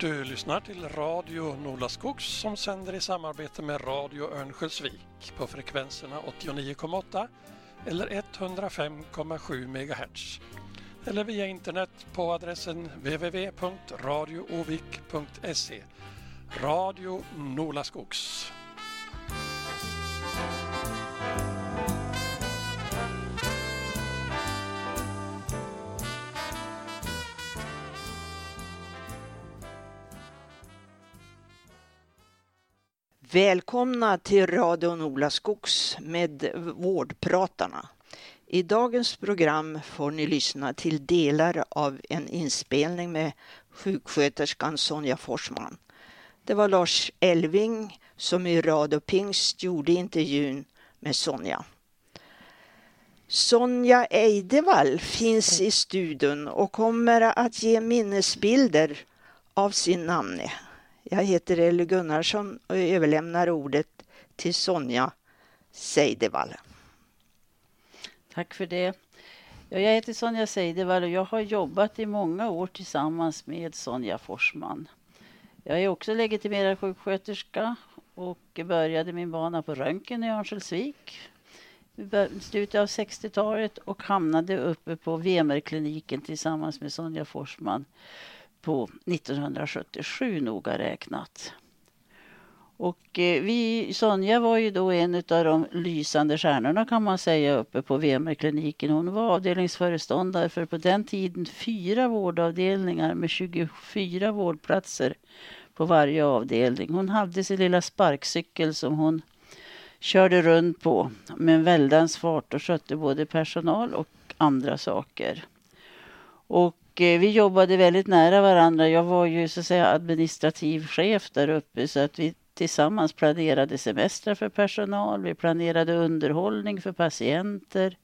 Du lyssnar till Radio Nolaskogs som sänder i samarbete med Radio Örnsköldsvik på frekvenserna 89,8 eller 105,7 MHz. Eller via internet på adressen www.radioovik.se. Radio Nolaskogs. Välkomna till Radio Ola Skogs med Vårdpratarna. I dagens program får ni lyssna till delar av en inspelning med sjuksköterskan Sonja Forsman. Det var Lars Elving som i Radio Pingst gjorde intervjun med Sonja. Sonja Eidevall finns i studion och kommer att ge minnesbilder av sin namne. Jag heter Elly Gunnarsson och överlämnar ordet till Sonja Seidevall. Tack för det. Jag heter Sonja Seidevall och jag har jobbat i många år tillsammans med Sonja Forsman. Jag är också legitimerad sjuksköterska och började min bana på röntgen i Örnsköldsvik i slutet av 60-talet och hamnade uppe på Vemerkliniken tillsammans med Sonja Forsman på 1977 noga räknat. Och eh, vi, Sonja var ju då en av de lysande stjärnorna kan man säga uppe på VMR-kliniken. Hon var avdelningsföreståndare för på den tiden fyra vårdavdelningar med 24 vårdplatser på varje avdelning. Hon hade sin lilla sparkcykel som hon körde runt på med en väldans fart och skötte både personal och andra saker. Och Eh, vi jobbade väldigt nära varandra. Jag var ju så att säga administrativ chef där uppe så att vi tillsammans planerade semestrar för personal. Vi planerade underhållning för patienter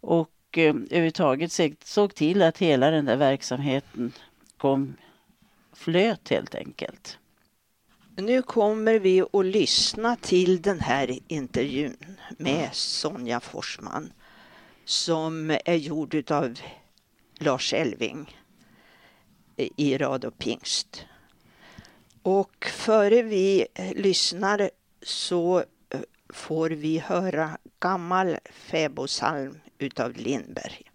och eh, överhuvudtaget såg till att hela den där verksamheten kom flöt helt enkelt. Nu kommer vi att lyssna till den här intervjun med Sonja Forsman som är gjord av Lars Elving i Radio Pingst. Och före vi eh, lyssnar så eh, får vi höra gammal fäbodsalm utav Lindberg.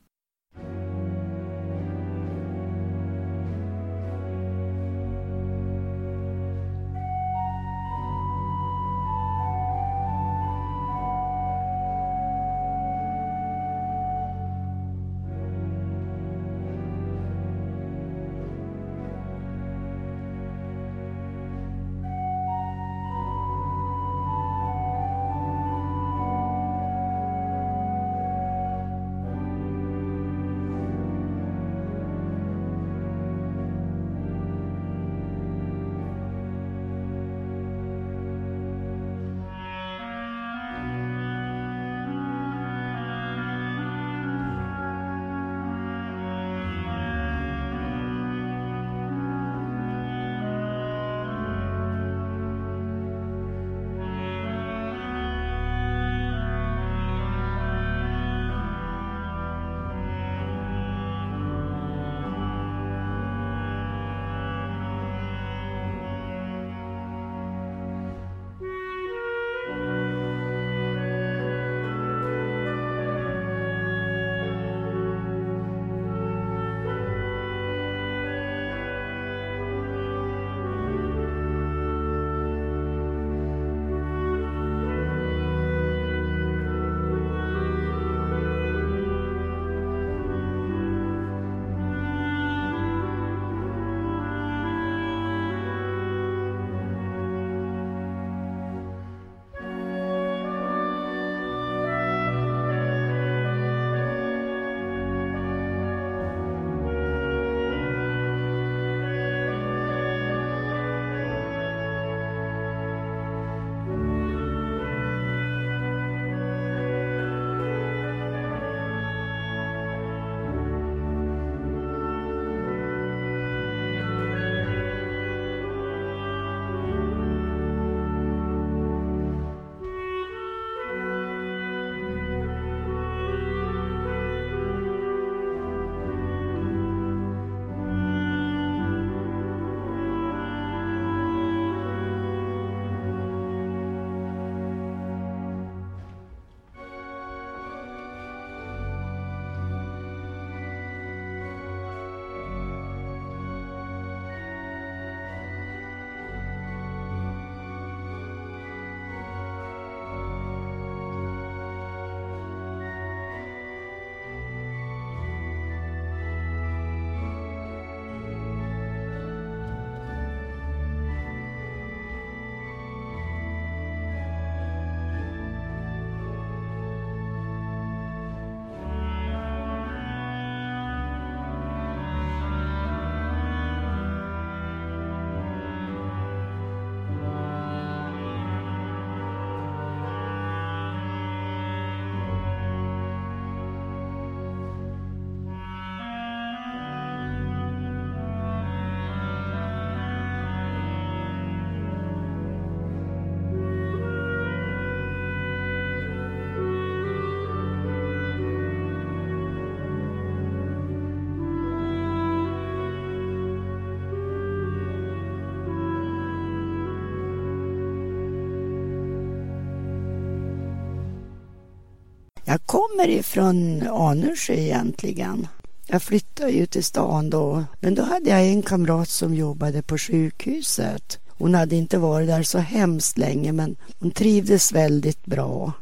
Kommer ifrån Anundsjö egentligen. Jag flyttade ju till stan då, men då hade jag en kamrat som jobbade på sjukhuset. Hon hade inte varit där så hemskt länge, men hon trivdes väldigt bra.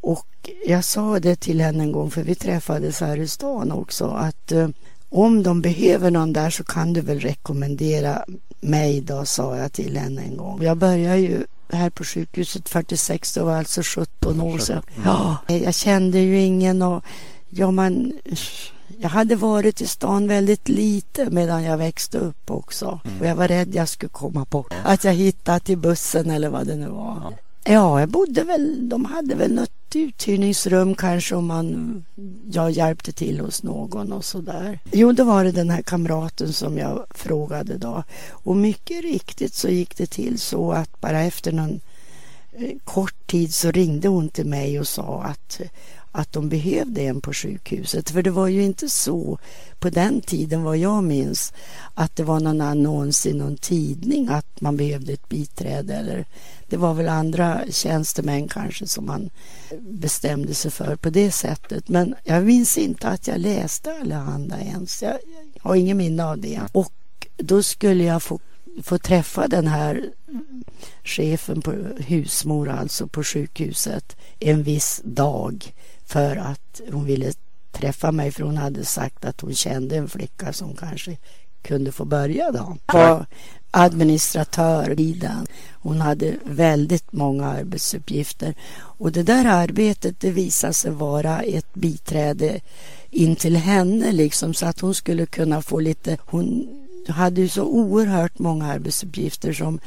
Och jag sa det till henne en gång, för vi träffades här i stan också, att eh, om de behöver någon där så kan du väl rekommendera mig då, sa jag till henne en gång. Jag började ju här på sjukhuset 46, det var alltså 17 år sedan. Ja, jag kände ju ingen och ja, man, jag hade varit i stan väldigt lite medan jag växte upp också. Mm. Och jag var rädd jag skulle komma på att jag hittade till bussen eller vad det nu var. Ja. Jag bodde väl, de hade väl något uthyrningsrum kanske om man, jag hjälpte till hos någon och sådär. Jo, då var det den här kamraten som jag frågade då. Och mycket riktigt så gick det till så att bara efter någon eh, kort tid så ringde hon till mig och sa att att de behövde en på sjukhuset. För det var ju inte så på den tiden vad jag minns att det var någon annons i någon tidning att man behövde ett biträde. Eller, det var väl andra tjänstemän kanske som man bestämde sig för på det sättet. Men jag minns inte att jag läste Allehanda ens. Jag, har ingen minne av det. Och då skulle jag få, få träffa den här chefen på husmor, alltså på sjukhuset, en viss dag för att hon ville träffa mig för hon hade sagt att hon kände en flicka som kanske kunde få börja då. Var administratör i den. Hon hade väldigt många arbetsuppgifter och det där arbetet det visade sig vara ett biträde in till henne liksom så att hon skulle kunna få lite hon hade ju så oerhört många arbetsuppgifter som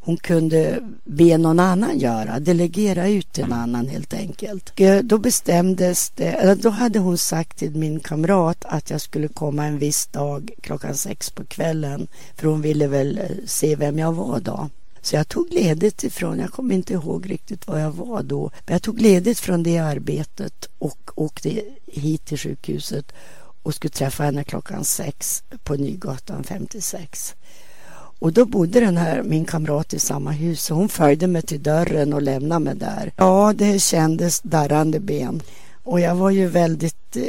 hon kunde be någon annan göra, delegera ut till en annan helt enkelt. Eh, då bestämdes det, då hade hon sagt till min kamrat att jag skulle komma en viss dag klockan sex på kvällen för hon ville väl eh, se vem jag var då. Så jag tog ledigt ifrån, jag kommer inte ihåg riktigt var jag var då, men jag tog ledigt från det arbetet och åkte hit till sjukhuset och skulle träffa henne klockan sex på Nygatan 56. Och då bodde den här, min kamrat i samma hus och hon följde mig till dörren och lämnade mig där. Ja, det kändes darrande ben. Och jag var ju väldigt, eh,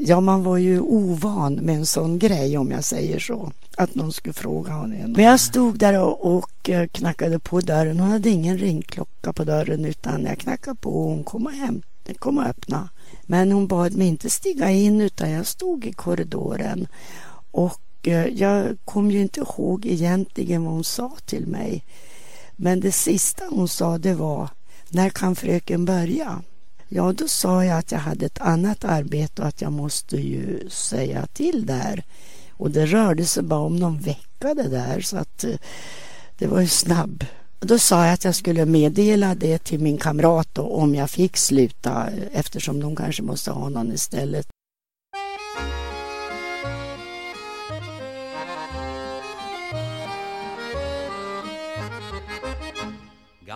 ja man var ju ovan med en sån grej om jag säger så. Att någon skulle fråga honom. Men jag stod där och, och eh, knackade på dörren. Hon hade ingen ringklocka på dörren utan jag knackade på och hon kom och, hem, kom och öppna. Men hon bad mig inte stiga in utan jag stod i korridoren. Och Eh, jag kom ju inte ihåg egentligen vad hon sa till mig. Men det sista hon sa det var När kan fröken börja? Ja, då sa jag att jag hade ett annat arbete och att jag måste ju säga till där. Och det rörde sig bara om någon vecka det där så att eh, det var ju snabb. Då sa jag att jag skulle meddela det till min kamrat då, om jag fick sluta eh, eftersom de kanske måste ha någon istället.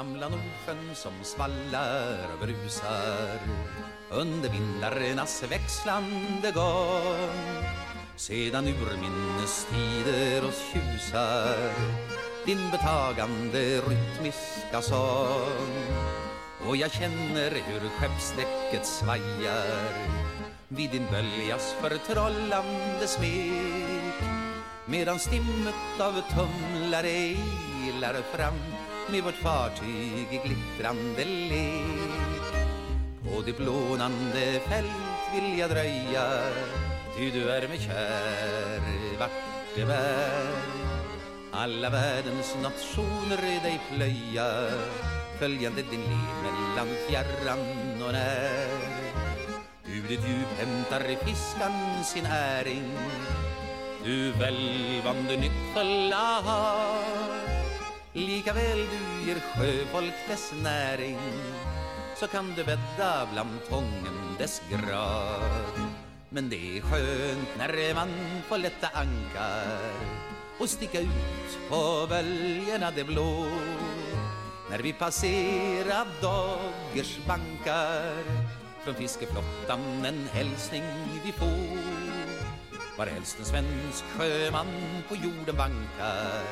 Gamla Nordsjön som svallar och brusar under vindarnas växlande gång. Sedan urminnes tider oss tjusar din betagande rytmiska sång. Och jag känner hur skeppsdäcket svajar vid din böljas förtrollande smek medan stimmet av tumlare ilar fram med vårt fartyg i glittrande lek På det blånande fält vill jag dröja Ty du är mig kär vart det bär. Alla världens nationer dig plöja Följande din liv mellan fjärran och när. Ur ditt djup hämtar fiskan sin äring Du välvande nyckfulla har. Lika väl du ger sjöfolk dess näring så kan du bädda bland tången dess grav Men det är skönt när man får lätta ankar och sticka ut på böljorna det blå. När vi passerar Daggers bankar från fiskeflottan en hälsning vi får. Var helst en svensk sjöman på jorden vankar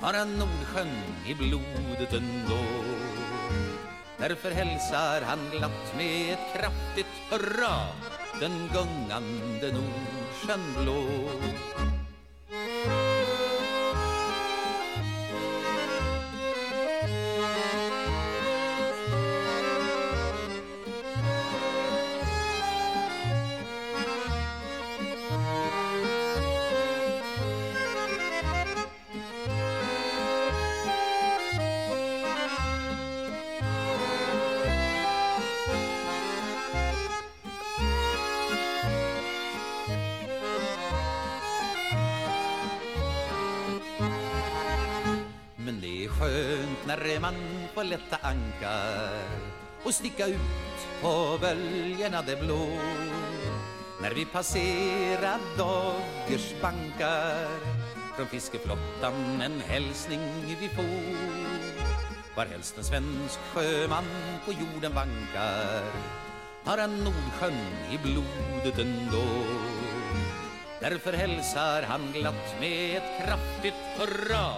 har han Nordsjön i blodet ändå Därför hälsar han glatt med ett kraftigt hurra den gungande Nordsjön blå. Man på lätta ankar och sticka ut på böljorna det blå När vi passerar dagers bankar från fiskeflottan en hälsning vi får. Varhelst en svensk sjöman på jorden vankar har han Nordsjön i blodet ändå. Därför hälsar han glatt med ett kraftigt hurra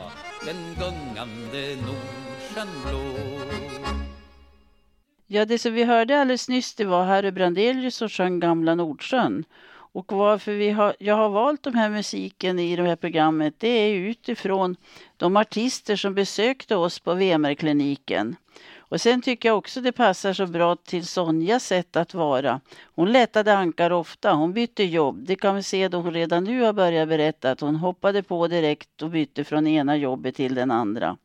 den gungande Nordsjön blå. Ja, det som vi hörde alldeles nyss det var Harry Brandelius som sjöng Gamla Nordsjön. Och varför vi har, jag har valt de här musiken i det här programmet det är utifrån de artister som besökte oss på VMR-kliniken. Och sen tycker jag också det passar så bra till Sonjas sätt att vara. Hon lättade ankar ofta, hon bytte jobb. Det kan vi se då hon redan nu har börjat berätta att hon hoppade på direkt och bytte från ena jobbet till den andra.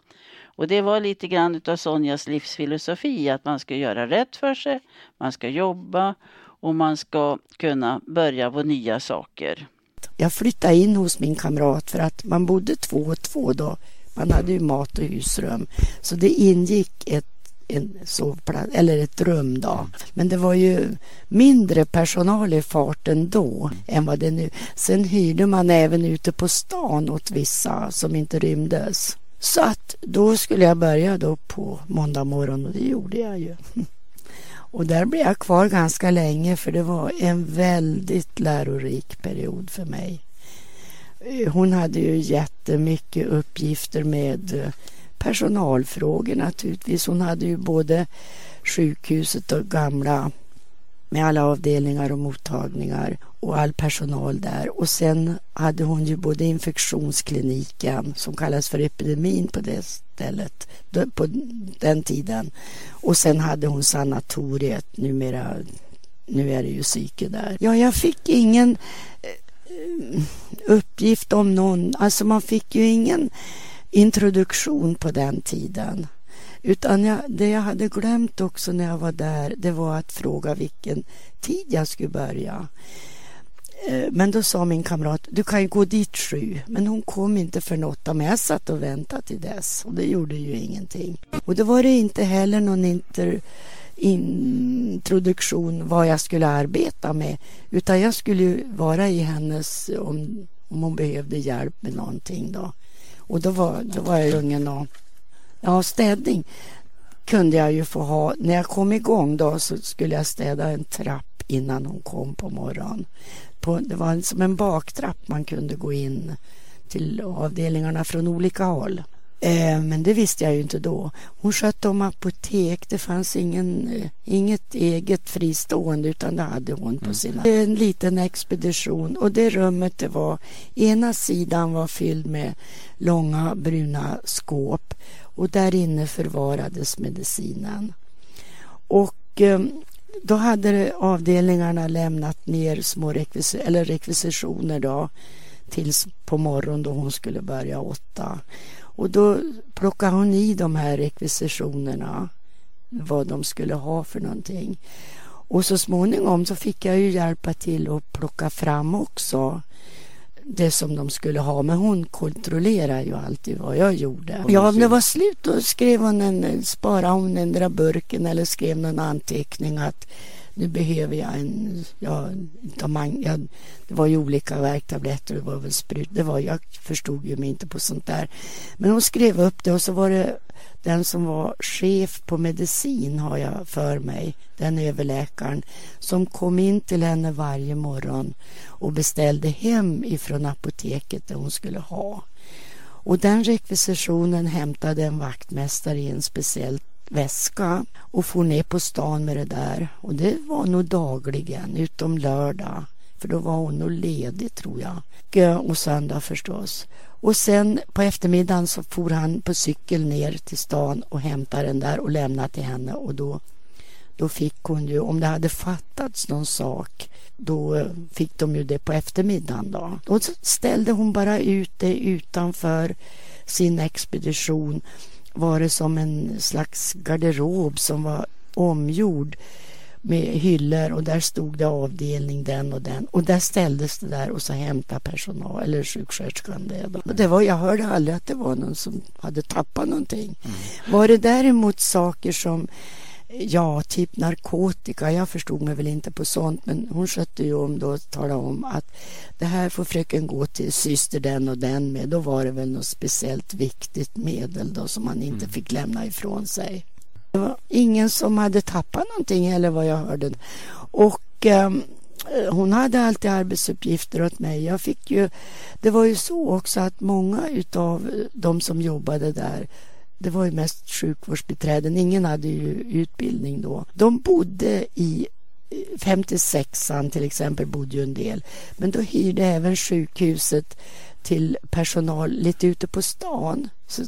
Och det var lite grann av Sonjas livsfilosofi att man ska göra rätt för sig, man ska jobba och man ska kunna börja på nya saker. Jag flyttade in hos min kamrat för att man bodde två och två då. Man hade ju mat och husrum. Så det ingick ett en sovplats, eller ett rum då. Men det var ju mindre personal i farten då än vad det är nu. Sen hyrde man även ute på stan åt vissa som inte rymdes. Så att då skulle jag börja då på måndag morgon och det gjorde jag ju. Och där blev jag kvar ganska länge för det var en väldigt lärorik period för mig. Eh, hon hade ju jättemycket uppgifter med eh, personalfrågor naturligtvis. Hon hade ju både sjukhuset och gamla med alla avdelningar och mottagningar och all personal där. Och sen hade hon ju både infektionskliniken som kallas för epidemin på det stället på den tiden. Och sen hade hon sanatoriet, numera, nu är det ju psyke där. Ja, jag fick ingen eh, uppgift om någon, alltså man fick ju ingen introduktion på den tiden. Utan jag, det jag hade glömt också när jag var där, det var att fråga vilken tid jag skulle börja. Eh, men då sa min kamrat, du kan ju gå dit sju. Men hon kom inte för åtta, men jag satt och väntade till dess. Och det gjorde ju ingenting. Och då var det inte heller någon inter, introduktion vad jag skulle arbeta med. Utan jag skulle vara i hennes, om, om hon behövde hjälp med någonting då. Och då var, då var jag ungen och ja, städning kunde jag ju få ha. När jag kom igång då så skulle jag städa en trapp innan hon kom på morgonen. På, det var som en baktrapp man kunde gå in till avdelningarna från olika håll. Eh, men det visste jag ju inte då. Hon skötte om apotek. Det fanns ingen, eh, inget eget fristående utan det hade hon på mm. sina. En liten expedition och det rummet det var ena sidan var fylld med långa bruna skåp och där inne förvarades medicinen. Och eh, då hade avdelningarna lämnat ner små rekvis eller rekvisitioner då tills på morgonen då hon skulle börja åtta. Och då plockade hon i de här rekvisitionerna vad de skulle ha för någonting. Och så småningom så fick jag ju hjälpa till att plocka fram också det som de skulle ha. Men hon kontrollerade ju alltid vad jag gjorde. Ja, om det var slut då skrev hon en, sparade hon den där burken eller skrev någon anteckning att nu behöver jag en, ja, ja, det var ju olika värktabletter, det var väl sprut, det var, jag förstod ju mig inte på sånt där. Men hon skrev upp det och så var det den som var chef på medicin har jag för mig, den överläkaren som kom in till henne varje morgon och beställde hem ifrån apoteket det hon skulle ha. Och den rekvisitionen hämtade en vaktmästare i en speciellt väska och for ner på stan med det där. Och det var nog dagligen, utom lördag. För då var hon nog ledig tror jag. Och söndag förstås. Och sen på eftermiddagen så for han på cykel ner till stan och hämtade den där och lämnade till henne och då, då fick hon ju, om det hade fattats någon sak, då eh, fick de ju det på eftermiddagen då. Då ställde hon bara ut det utanför sin expedition var det som en slags garderob som var omgjord med hyllor och där stod det avdelning den och den och där ställdes det där och så hämtade personal eller sjuksköterskan det. det var, jag hörde aldrig att det var någon som hade tappat någonting. Mm. Var det däremot saker som Ja, typ narkotika. Jag förstod mig väl inte på sånt men hon skötte ju om då och talade om att det här får fröken gå till syster den och den med. Då var det väl något speciellt viktigt medel då som man inte mm. fick lämna ifrån sig. Det var ingen som hade tappat någonting eller vad jag hörde. Och um, hon hade alltid arbetsuppgifter åt mig. Jag fick ju, det var ju så också att många utav de som jobbade där det var ju mest sjukvårdsbiträden. Ingen hade ju utbildning då. De bodde i 56an till exempel bodde ju en del. Men då hyrde även sjukhuset till personal lite ute på stan. Så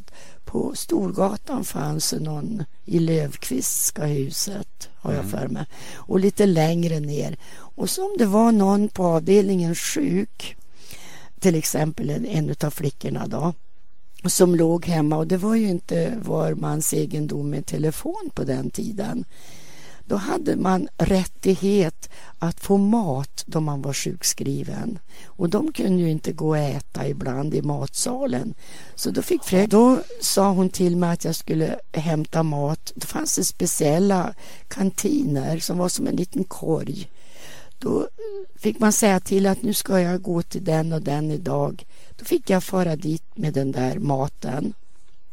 på Storgatan fanns någon i Lövkvistska huset, har jag mm. för mig. Och lite längre ner. Och så om det var någon på avdelningen sjuk, till exempel en, en av flickorna då, som låg hemma och det var ju inte var mans egendom med telefon på den tiden. Då hade man rättighet att få mat då man var sjukskriven. Och de kunde ju inte gå och äta ibland i matsalen. Så då fick Fred, då sa hon till mig att jag skulle hämta mat. Då fanns det speciella kantiner som var som en liten korg. Då fick man säga till att nu ska jag gå till den och den idag. Då fick jag fara dit med den där maten.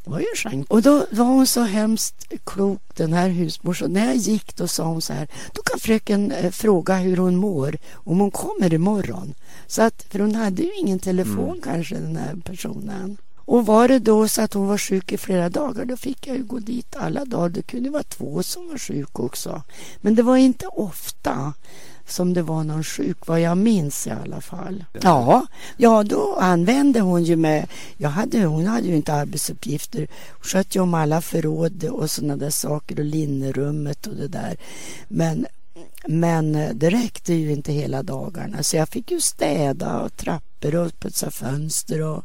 Det var ju skänk. Och då var hon så hemskt klok den här husmorsan. När jag gick då sa hon så här. Då kan fröken eh, fråga hur hon mår om hon kommer imorgon. Så att, för hon hade ju ingen telefon mm. kanske den här personen. Och var det då så att hon var sjuk i flera dagar då fick jag ju gå dit alla dagar. Det kunde vara två som var sjuka också. Men det var inte ofta som det var någon sjuk, vad jag minns i alla fall. Ja, ja då använde hon ju med, jag hade, hon hade ju inte arbetsuppgifter, hon skötte ju om alla förråd och sådana där saker och linnerummet och det där. Men men det räckte ju inte hela dagarna så jag fick ju städa och trappor och putsa fönster och,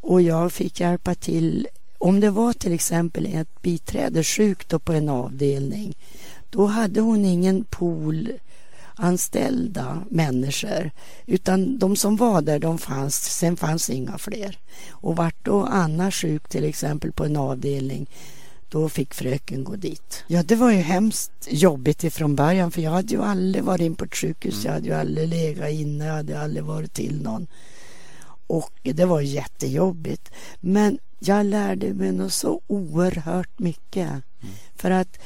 och jag fick hjälpa till. Om det var till exempel ett biträde sjukt på en avdelning då hade hon ingen pool anställda människor utan de som var där de fanns, sen fanns inga fler. Och vart då Anna sjuk till exempel på en avdelning då fick fröken gå dit. Ja, det var ju hemskt jobbigt ifrån början för jag hade ju aldrig varit in på ett sjukhus. Jag hade ju aldrig legat inne, jag hade aldrig varit till någon. Och det var jättejobbigt. Men jag lärde mig nog så oerhört mycket. Mm. För att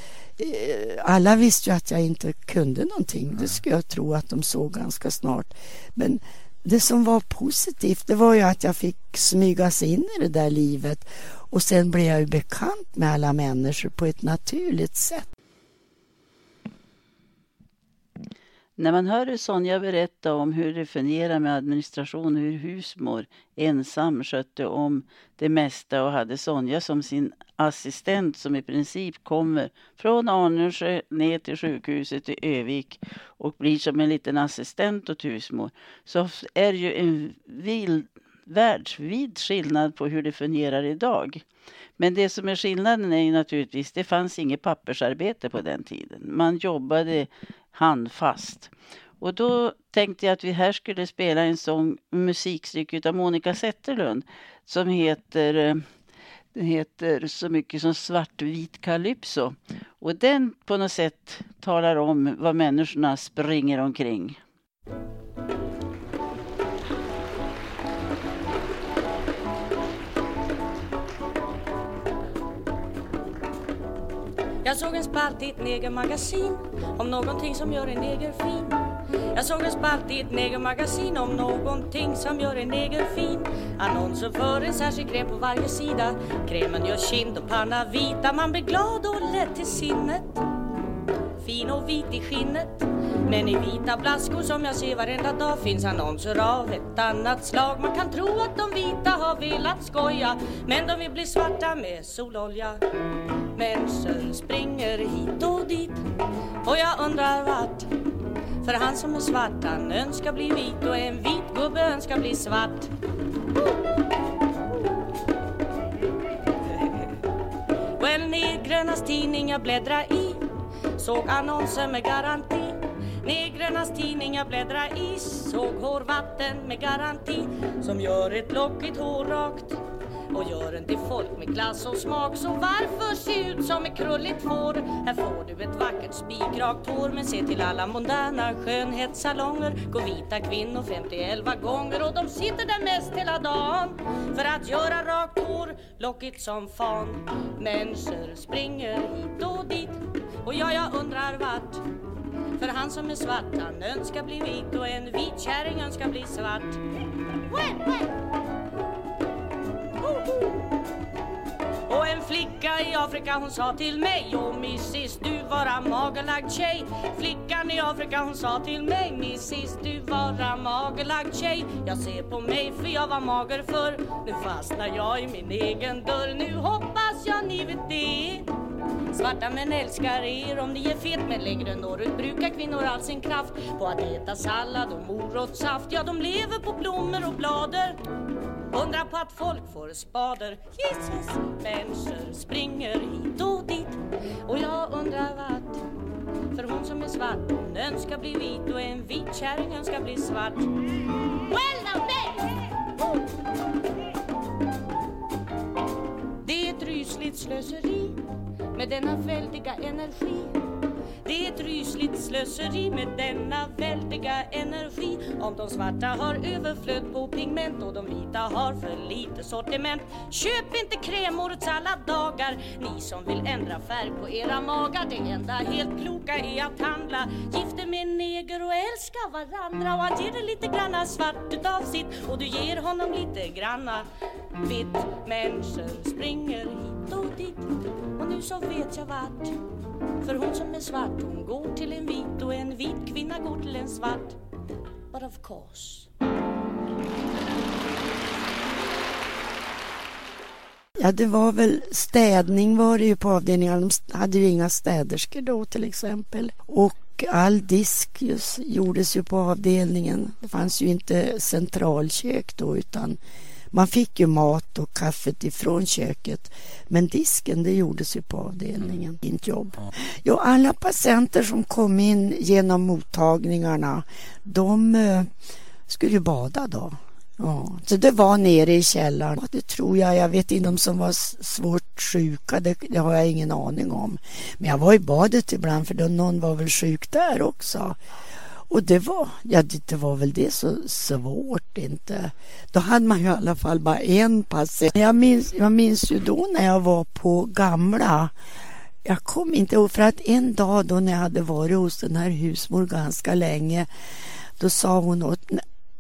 alla visste ju att jag inte kunde någonting. Det skulle jag tro att de såg ganska snart. Men det som var positivt det var ju att jag fick smygas in i det där livet och sen blev jag ju bekant med alla människor på ett naturligt sätt. När man hör Sonja berätta om hur det fungerar med administration och hur husmor ensam skötte om det mesta och hade Sonja som sin assistent som i princip kommer från Arnösjö ner till sjukhuset i Övik och blir som en liten assistent åt husmor så är det ju en vild, världsvid skillnad på hur det fungerar idag. Men det som är skillnaden är ju naturligtvis, det fanns inget pappersarbete på den tiden. Man jobbade handfast. Och då tänkte jag att vi här skulle spela en sång, musikstycke av Monica Zetterlund som heter eh, den heter så mycket som Svartvit Calypso. Och den på något sätt talar om vad människorna springer omkring. Jag såg en spalt i ett negermagasin om någonting som gör en neger fin. Jag såg en spalt i ett negermagasin om någonting som gör en neger fin. Annonser för en särskild kräm på varje sida. Krämen gör kind och panna vita. Man blir glad och lätt till sinnet. Fin och vit i skinnet. Men i vita blaskor som jag ser varenda dag finns annonser av ett annat slag. Man kan tro att de vita har velat skoja. Men de vill bli svarta med sololja. Människor springer hit och dit. Och jag undrar vart. För han som är svart han önskar bli vit och en vit gubbe önskar bli svart. Well, negrernas tidning jag bläddra i Såg annonser med garanti. Negrernas tidning jag bläddra i. Såg hårvatten med garanti Som gör ett lockigt hår rakt och gör en till folk med klass och smak. Så varför se ut som ett krulligt får? Här får du ett vackert spikrakt hår. Men se till alla moderna skönhetssalonger går vita kvinnor 51 gånger och de sitter där mest hela dagen för att göra rakt hår lockigt som fan. Människor springer hit och dit och ja, jag undrar vart för han som är svart han önskar bli vit och en vit kärring önskar bli svart. Och en flicka i Afrika hon sa till mig Åh missis du vara magerlagd tjej. Flickan i Afrika hon sa till mig Missis du vara magerlagd tjej. Jag ser på mig för jag var mager förr. Nu fastnar jag i min egen dörr. Nu hoppas jag ni vet det. Svarta män älskar er om ni är fet men längre norrut brukar kvinnor all sin kraft på att äta sallad och morotssaft. Ja, de lever på blommor och blader. Undra på att folk får spader. Jesus, människor springer hit och dit och jag undrar vart. För hon som är svart, hon önskar bli vit och en vit kärring önskar bli svart. Well now, Det är ett rysligt slöseri med denna väldiga energi. Det är ett rysligt slöseri med denna väldiga energi. Om de svarta har överflöd på pigment och de vita har för lite sortiment. Köp inte krämårets alla dagar, ni som vill ändra färg på era magar. Det enda helt kloka är att handla. Gifter med en neger och älska varandra. Och han ger dig lite granna svart utav sitt och du ger honom lite granna vitt. Människor springer hit och dit och nu så vet jag vart. För hon som är svart hon går till en vit och en vit kvinna går till en svart. But of course. Ja, det var väl städning var det ju på avdelningen. De hade ju inga städerskor då till exempel. Och all disk just, gjordes ju på avdelningen. Det fanns ju inte centralkök då utan man fick ju mat och kaffet ifrån köket men disken det gjordes ju på avdelningen. Mm. jobb. Ja, alla patienter som kom in genom mottagningarna de uh, skulle ju bada då. Ja, så det var nere i källaren. Det tror jag. Jag vet inte om som var svårt sjuka. Det, det, har jag ingen aning om. Men jag var i badet ibland för då någon var väl sjuk där också. Och det var, ja det, var väl det så svårt inte. Då hade man ju i alla fall bara en patient. Jag minns, jag minns ju då när jag var på gamla jag kommer inte ihåg, för att en dag då när jag hade varit hos den här husmor ganska länge, då sa hon åt,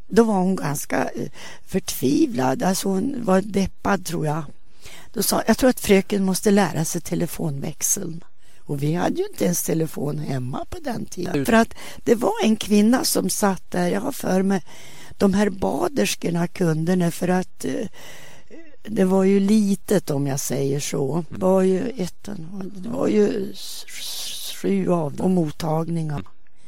då var hon ganska eh, förtvivlad, alltså hon var deppad tror jag. Då sa jag tror att fröken måste lära sig telefonväxeln. Och vi hade ju inte ens telefon hemma på den tiden. För att det var en kvinna som satt där, jag har för mig, de här baderskorna kunde det för att eh, det var ju litet om jag säger så. Det var ju, ett, det var ju sju av och mottagningar.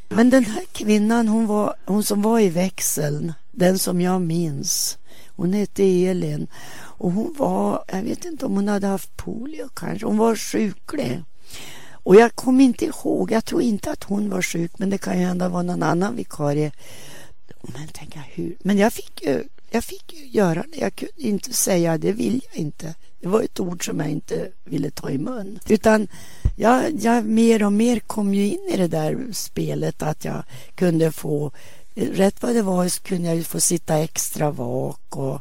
Men den här kvinnan, hon, var, hon som var i växeln, den som jag minns, hon hette Elin och hon var, jag vet inte om hon hade haft polio kanske, hon var sjuklig. Och jag kommer inte ihåg, jag tror inte att hon var sjuk men det kan ju hända var någon annan vikarie. Men, tänka, hur? men jag fick ju jag fick ju göra det. Jag kunde inte säga det vill jag inte. Det var ett ord som jag inte ville ta i mun. Utan jag, jag mer och mer kom ju in i det där spelet att jag kunde få Rätt vad det var så kunde jag ju få sitta extra vak och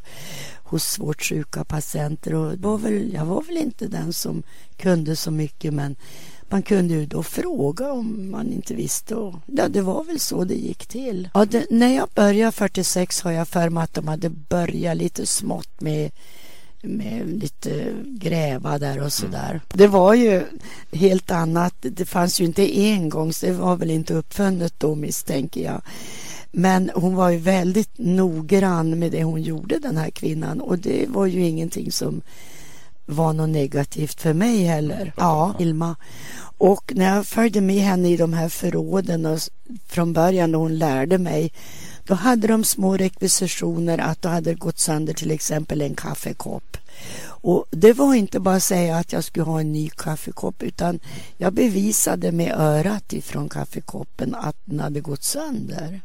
hos svårt sjuka patienter. Och var väl, jag var väl inte den som kunde så mycket men man kunde ju då fråga om man inte visste. Och, ja, det var väl så det gick till. Ja, det, när jag började 46 har jag för mig att de hade börjat lite smått med med lite gräva där och sådär. Mm. Det var ju helt annat. Det fanns ju inte engångs, det var väl inte uppfunnet då misstänker jag. Men hon var ju väldigt noggrann med det hon gjorde den här kvinnan och det var ju ingenting som var något negativt för mig heller. Ja, Ilma. Och när jag följde med henne i de här förråden och från början när hon lärde mig då hade de små rekvisitioner att då hade gått sönder till exempel en kaffekopp. Och det var inte bara att säga att jag skulle ha en ny kaffekopp utan jag bevisade med örat ifrån kaffekoppen att den hade gått sönder.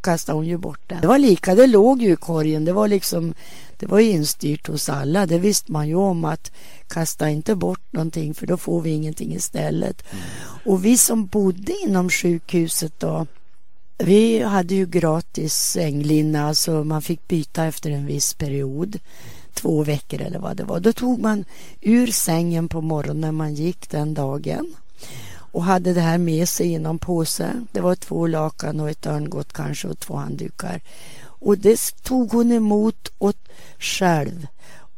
Kastade hon ju bort den. Det var lika, det låg ju i korgen. Det var liksom det var instyrt hos alla. Det visste man ju om att kasta inte bort någonting för då får vi ingenting istället. Mm. Och vi som bodde inom sjukhuset då vi hade ju gratis sänglinne, alltså man fick byta efter en viss period. Två veckor eller vad det var. Då tog man ur sängen på morgonen när man gick den dagen och hade det här med sig i någon påse. Det var två lakan och ett örngott kanske och två handdukar. Och det tog hon emot åt själv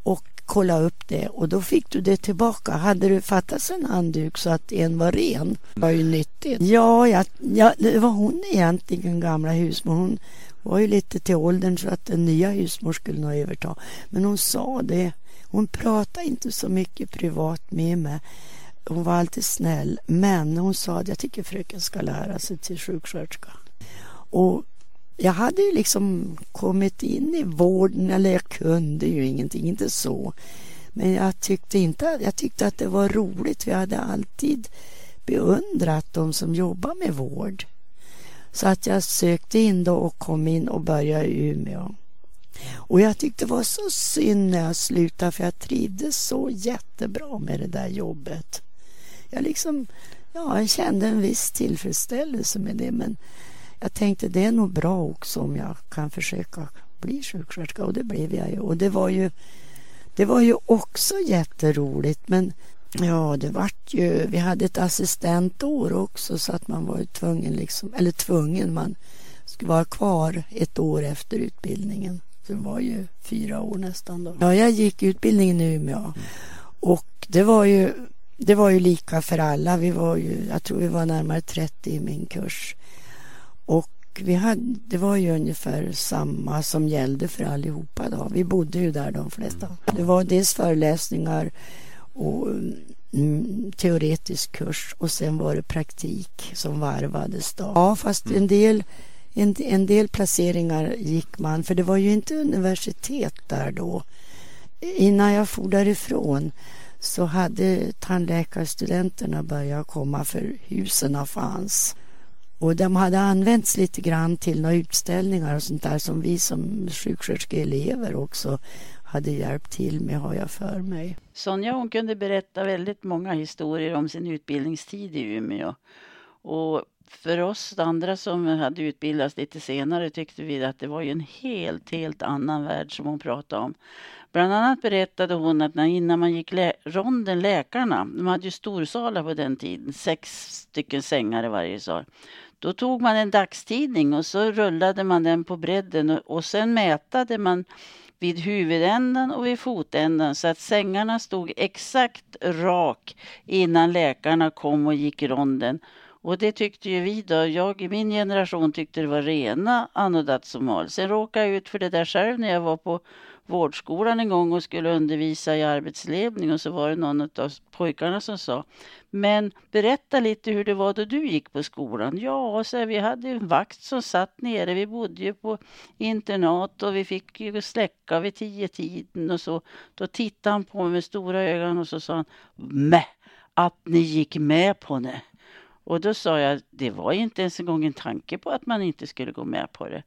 och kolla upp det och då fick du det tillbaka. Hade det fattats en handduk så att en var ren det var ju nyttigt. Ja, ja, ja, det var hon egentligen, gamla husmor. Hon var ju lite till åldern så att den nya husmor skulle nog överta. Men hon sa det. Hon pratade inte så mycket privat med mig. Hon var alltid snäll. Men hon sa att jag tycker fröken ska lära sig till sjuksköterska. Och jag hade ju liksom kommit in i vården, eller jag kunde ju ingenting, inte så. Men jag tyckte, inte, jag tyckte att det var roligt. Vi hade alltid beundrat de som jobbar med vård. Så att jag sökte in då och kom in och började i Umeå. Och jag tyckte det var så synd när jag slutade för jag trivdes så jättebra med det där jobbet. Jag liksom, ja, jag kände en viss tillfredsställelse med det men jag tänkte det är nog bra också om jag kan försöka bli sjuksköterska och det blev jag ju. Och det var ju, det var ju också jätteroligt men ja, det vart ju, vi hade ett assistentår också så att man var ju tvungen liksom, eller tvungen, man skulle vara kvar ett år efter utbildningen. Så det var ju fyra år nästan då. Ja, jag gick utbildningen i Umeå och det var ju det var ju lika för alla. Vi var ju, jag tror vi var närmare 30 i min kurs. Och vi hade, det var ju ungefär samma som gällde för allihopa då. Vi bodde ju där de flesta. Det var dels föreläsningar och mm, teoretisk kurs och sen var det praktik som varvades då. Ja, fast en del en, en del placeringar gick man, för det var ju inte universitet där då. Innan jag for därifrån så hade tandläkarstudenterna börjat komma för husen fanns. Och de hade använts lite grann till några utställningar och sånt där som vi som sjuksköterskeelever också hade hjälpt till med har jag för mig. Sonja hon kunde berätta väldigt många historier om sin utbildningstid i Umeå. Och för oss andra som hade utbildats lite senare tyckte vi att det var ju en helt, helt annan värld som hon pratade om. Bland annat berättade hon att när, innan man gick lä ronden, läkarna, de hade ju storsalar på den tiden, sex stycken sängar i varje sal. Då tog man en dagstidning och så rullade man den på bredden och, och sen mätade man vid huvudändan och vid fotändan så att sängarna stod exakt rak innan läkarna kom och gick ronden. Och det tyckte ju vi då. Jag i min generation tyckte det var rena anodatsomal. Sen råkade jag ut för det där själv när jag var på vårdskolan en gång och skulle undervisa i arbetsledning och så var det någon av pojkarna som sa Men berätta lite hur det var då du gick på skolan. Ja, så vi hade en vakt som satt nere. Vi bodde ju på internat och vi fick ju släcka vid tio tiden och så. Då tittade han på mig med stora ögon och så sa han Mä, att ni gick med på det. Och då sa jag, det var inte ens en gång en tanke på att man inte skulle gå med på det.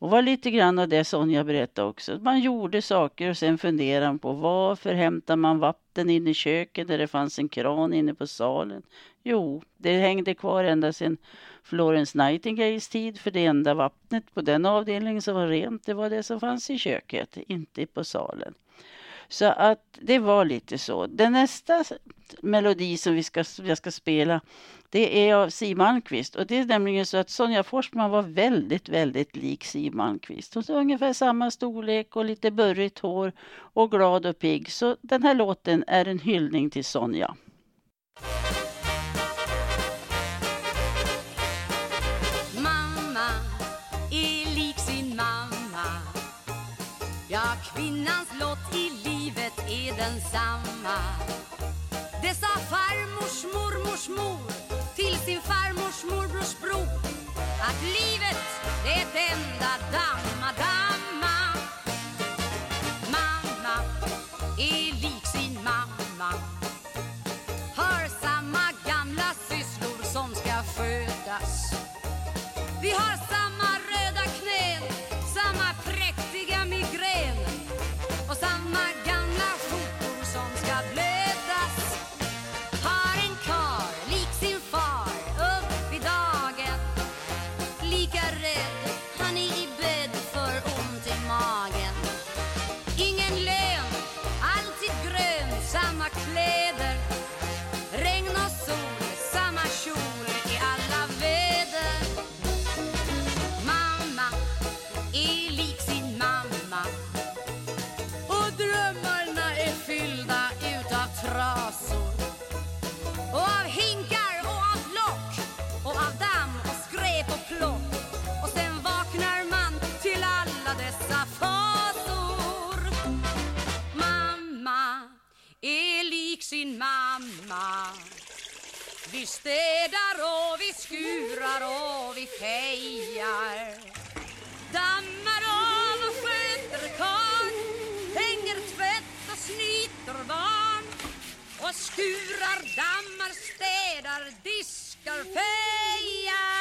Och var lite grann av det Sonja berättade också. Man gjorde saker och sen funderade man på varför hämtar man vatten in i köket där det fanns en kran inne på salen? Jo, det hängde kvar ända sedan Florence Nightingales tid för det enda vattnet på den avdelningen som var rent det var det som fanns i köket, inte på salen. Så att det var lite så. Den nästa melodi som vi ska, jag ska spela det är av Siw Malmkvist. Och det är nämligen så att Sonja Forsman var väldigt, väldigt lik Siw Malmkvist. Hon har ungefär samma storlek och lite burrigt hår och glad och pigg. Så den här låten är en hyllning till Sonja. Mamma är lik sin mamma Ja, kvinnans lott i livet är densamma Det sa farmors mormors mor sin farmors morbrors bror att livet det är ett enda damma, Vi städar och vi skurar och vi fejar. Dammar av och sköter karl. Hänger tvätt och snyter barn. Och skurar, dammar, städar, diskar, fejar.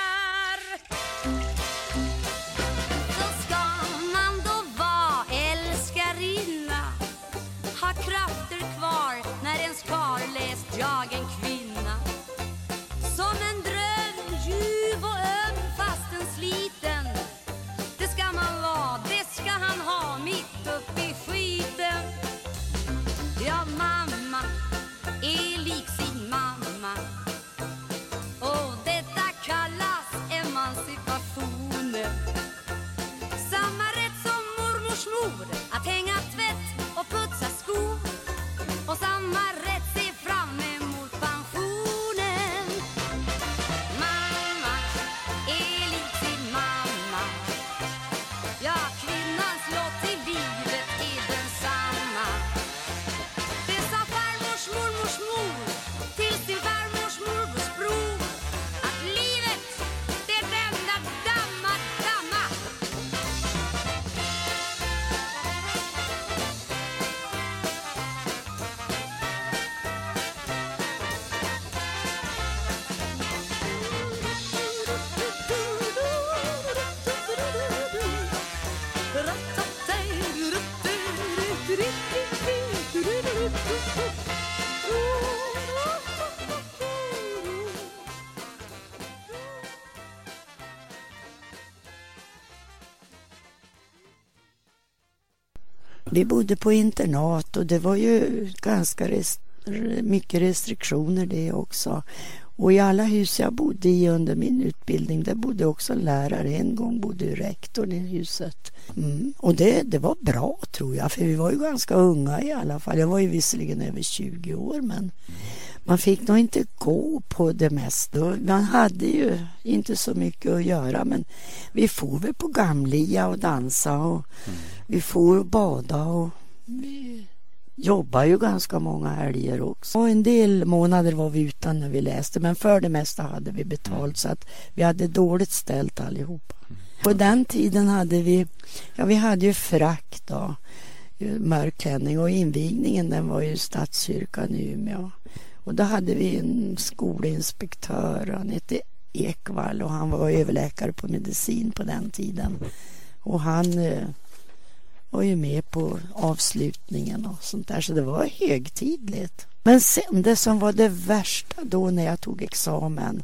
Vi bodde på internat och det var ju ganska rest mycket restriktioner det också. Och i alla hus jag bodde i under min utbildning, där bodde också en lärare. En gång bodde ju rektorn i huset. Mm. Och det, det var bra tror jag, för vi var ju ganska unga i alla fall. Jag var ju visserligen över 20 år, men man fick nog inte gå på det mesta. Man hade ju inte så mycket att göra, men vi for väl på Gamlia och dansa och mm. vi for och bada och vi jobbar ju ganska många helger också. Och en del månader var vi utan när vi läste men för det mesta hade vi betalt så att vi hade dåligt ställt allihopa. På den tiden hade vi, ja vi hade ju frack då, mörkklänning och invigningen den var ju Stadskyrkan i Umeå. Och då hade vi en skolinspektör, han hette Ekvall och han var överläkare på medicin på den tiden. Och han eh, var ju med på avslutningen och sånt där så det var högtidligt. Men sen det som var det värsta då när jag tog examen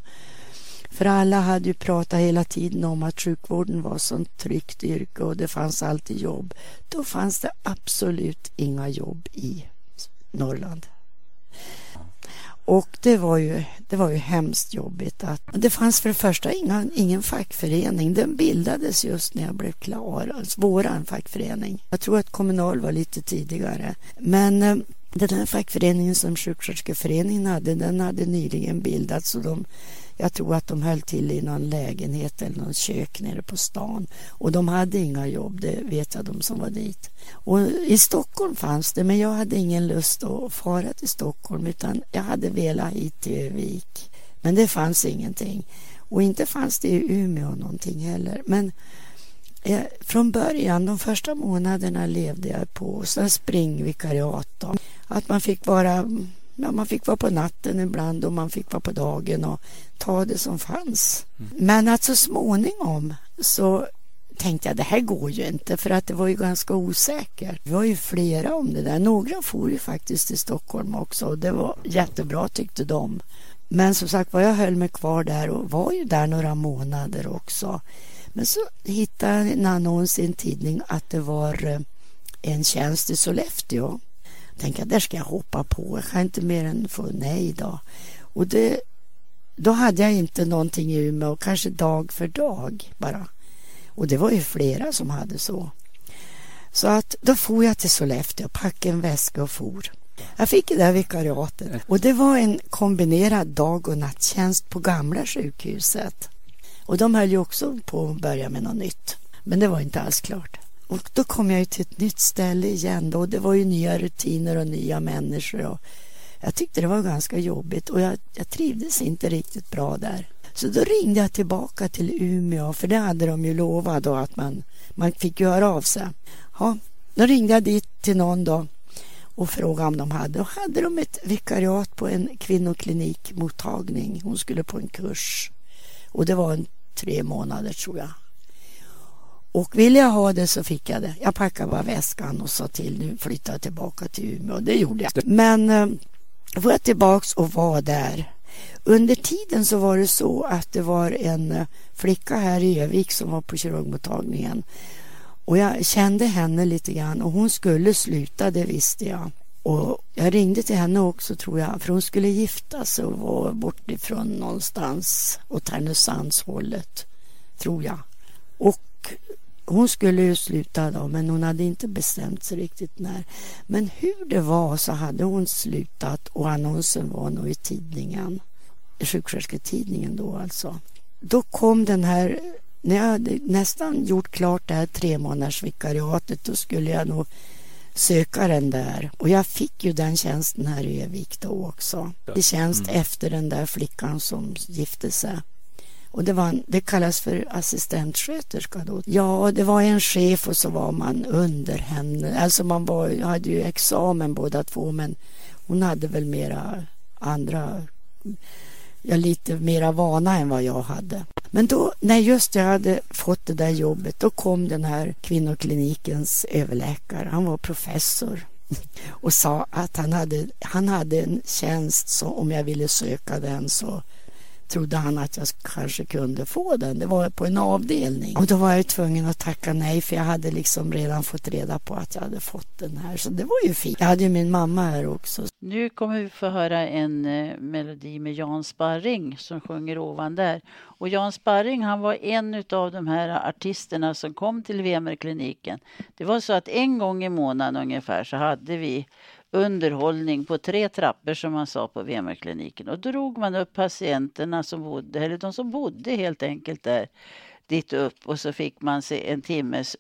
För alla hade ju pratat hela tiden om att sjukvården var sånt tryggt yrke och det fanns alltid jobb. Då fanns det absolut inga jobb i Norrland. Och det var ju, det var ju hemskt jobbigt. Att, det fanns för det första ingen, ingen fackförening. Den bildades just när jag blev klar, alltså våran fackförening. Jag tror att Kommunal var lite tidigare. Men eh, den här fackföreningen som sjuksköterskeföreningen hade, den hade nyligen bildats och de jag tror att de höll till i någon lägenhet eller någon kök nere på stan. Och de hade inga jobb, det vet jag de som var dit. Och i Stockholm fanns det, men jag hade ingen lust att fara till Stockholm utan jag hade velat hit till Övik. Men det fanns ingenting. Och inte fanns det i Umeå någonting heller. Men eh, från början, de första månaderna levde jag på springvikariat. Att man fick vara Ja, man fick vara på natten ibland och man fick vara på dagen och ta det som fanns. Mm. Men att så småningom så tänkte jag det här går ju inte för att det var ju ganska osäkert. Vi var ju flera om det där. Några for ju faktiskt till Stockholm också och det var jättebra tyckte de. Men som sagt var jag höll mig kvar där och var ju där några månader också. Men så hittade jag en annons i en tidning att det var eh, en tjänst i Sollefteå tänkte jag, där ska jag hoppa på. Jag kan inte mer än få nej då. Och det, då hade jag inte någonting i Umeå, kanske dag för dag bara. Och det var ju flera som hade så. Så att då for jag till Sollefteå, packade en väska och for. Jag fick det där vikariatet och det var en kombinerad dag och natttjänst på gamla sjukhuset. Och de höll ju också på att börja med något nytt. Men det var inte alls klart. Och då kom jag ju till ett nytt ställe igen då. Det var ju nya rutiner och nya människor. Och jag tyckte det var ganska jobbigt och jag, jag trivdes inte riktigt bra där. Så då ringde jag tillbaka till Umeå för det hade de ju lovat då att man, man fick göra av sig. Ja, då ringde jag dit till någon då och frågade om de hade. då hade de ett vikariat på en kvinnoklinikmottagning. Hon skulle på en kurs. Och det var en tre månader tror jag. Och ville jag ha det så fick jag det. Jag packade bara väskan och sa till nu flyttar jag tillbaka till Umeå. Det gjorde jag. Men eh, var jag tillbaks och var där. Under tiden så var det så att det var en eh, flicka här i Övik som var på kirurgmottagningen. Och jag kände henne lite grann och hon skulle sluta, det visste jag. Och jag ringde till henne också tror jag, för hon skulle gifta sig och var bortifrån någonstans åt Härnösandshållet, tror jag. Och hon skulle ju sluta då, men hon hade inte bestämt sig riktigt när. Men hur det var så hade hon slutat och annonsen var nog i tidningen, sjukskötersketidningen då alltså. Då kom den här, när jag hade nästan gjort klart det här tre månaders vikariatet, då skulle jag nog söka den där. Och jag fick ju den tjänsten här i Övik då också. I tjänst mm. efter den där flickan som gifte sig. Och det, var, det kallas för assistentsköterska då. Ja, det var en chef och så var man under henne. Alltså man var, hade ju examen båda två men hon hade väl mera andra, ja lite mera vana än vad jag hade. Men då, när just jag hade fått det där jobbet, då kom den här kvinnoklinikens överläkare. Han var professor och sa att han hade, han hade en tjänst så om jag ville söka den så trodde han att jag kanske kunde få den. Det var på en avdelning. Och då var jag tvungen att tacka nej för jag hade liksom redan fått reda på att jag hade fått den här. Så det var ju fint. Jag hade ju min mamma här också. Nu kommer vi få höra en eh, melodi med Jan Sparring som sjunger ovan där. Och Jan Sparring han var en av de här artisterna som kom till VMR-kliniken. Det var så att en gång i månaden ungefär så hade vi underhållning på tre trappor som man sa på VMR-kliniken. Och då drog man upp patienterna som bodde, eller de som bodde helt enkelt där, dit upp och så fick man se en timmes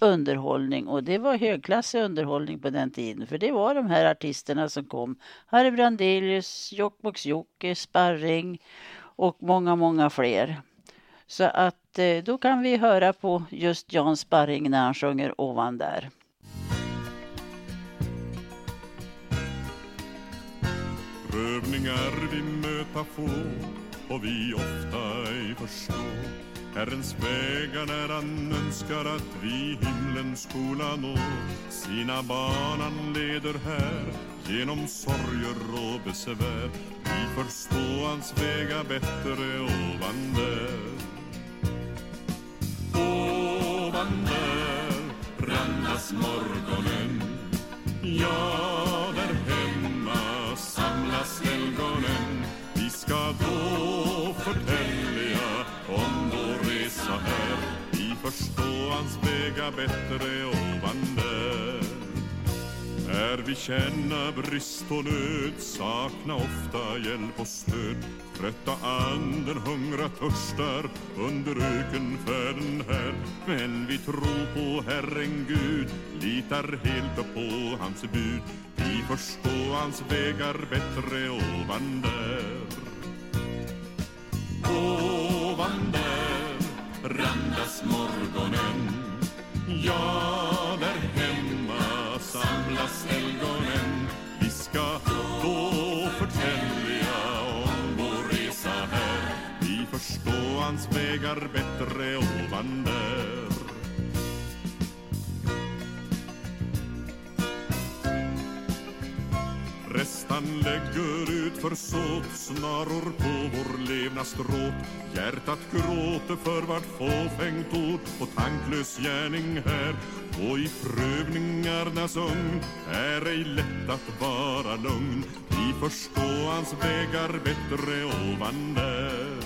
underhållning och det var högklassig underhållning på den tiden för det var de här artisterna som kom. Harry Brandelius, Jokkmokks-Jokke, Sparring och många, många fler. Så att eh, då kan vi höra på just Jan Sparring när han sjunger ovan där. Prövningar vi möta få och vi ofta ej förstå. Herrens vägar när han önskar att vi himlen skola nå. Sina barn han leder här genom sorger och besvär. Vi förstå hans vägar bättre ovan där. Ovan där randas morgonen. Ja, förstå hans vägar bättre ovan där vi känna brist och nöd Sakna ofta hjälp och stöd. Trötta anden hungrar törstar Under ökenfärden här. Men vi tror på Herren Gud Litar helt på hans bud. Vi förstår hans vägar bättre ovan där Ovan där randas morgonen. Ja, där hemma samlas helgonen. Vi ska då förtälja om vår resa här. Vi förstår hans vägar bättre ovan där Han lägger ut försåt snaror på vår levnadsstråt Hjärtat gråter för vart fåfängt ord och tanklös gärning här. Och i prövningarnas ugn är ej lätt att vara lugn. Vi förstår hans vägar bättre ovan där.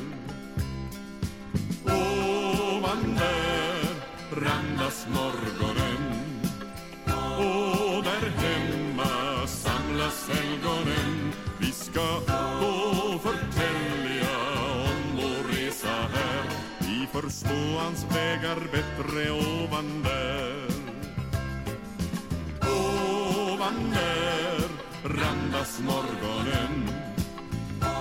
Ovan där randas morgonen glasögonen Vi ska då förtälja om vår resa här. Vi förstå hans vägar bättre ovan där Ovan där randas morgonen.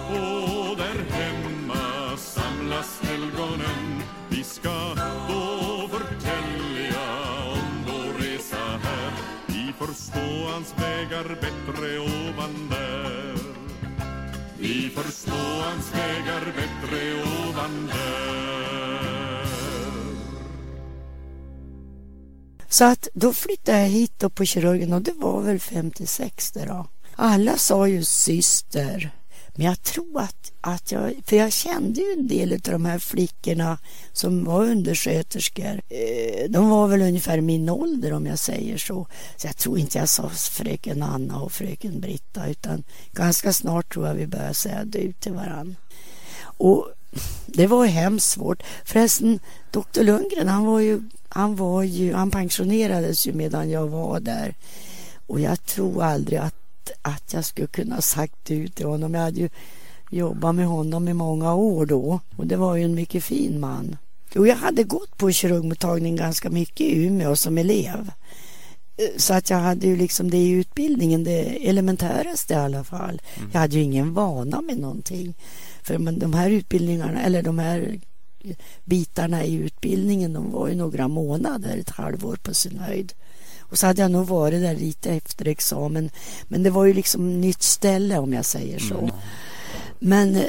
Och där hemma samlas helgonen. Vi ska Vi hans vägar bättre ovan där Vi förstå hans vägar bättre ovan där Så att då flyttade jag hit då på kirurgen och det var väl 56 då. Alla sa ju syster. Men jag tror att, att jag, för jag kände ju en del av de här flickorna som var undersköterskor. Eh, de var väl ungefär min ålder om jag säger så. Så jag tror inte jag sa fröken Anna och fröken Britta utan ganska snart tror jag vi började säga du till varann. Och det var hemskt svårt. Förresten, doktor Lundgren han var ju, han var ju, han pensionerades ju medan jag var där. Och jag tror aldrig att att jag skulle kunna sagt ut till honom. Jag hade ju jobbat med honom i många år då och det var ju en mycket fin man. Jo, jag hade gått på kirurgmottagning ganska mycket i Umeå som elev. Så att jag hade ju liksom det i utbildningen, det elementäraste i alla fall. Mm. Jag hade ju ingen vana med någonting. För de här utbildningarna, eller de här bitarna i utbildningen, de var ju några månader, ett halvår på sin höjd. Och så hade jag nog varit där lite efter examen. Men det var ju liksom nytt ställe om jag säger så. Mm. Men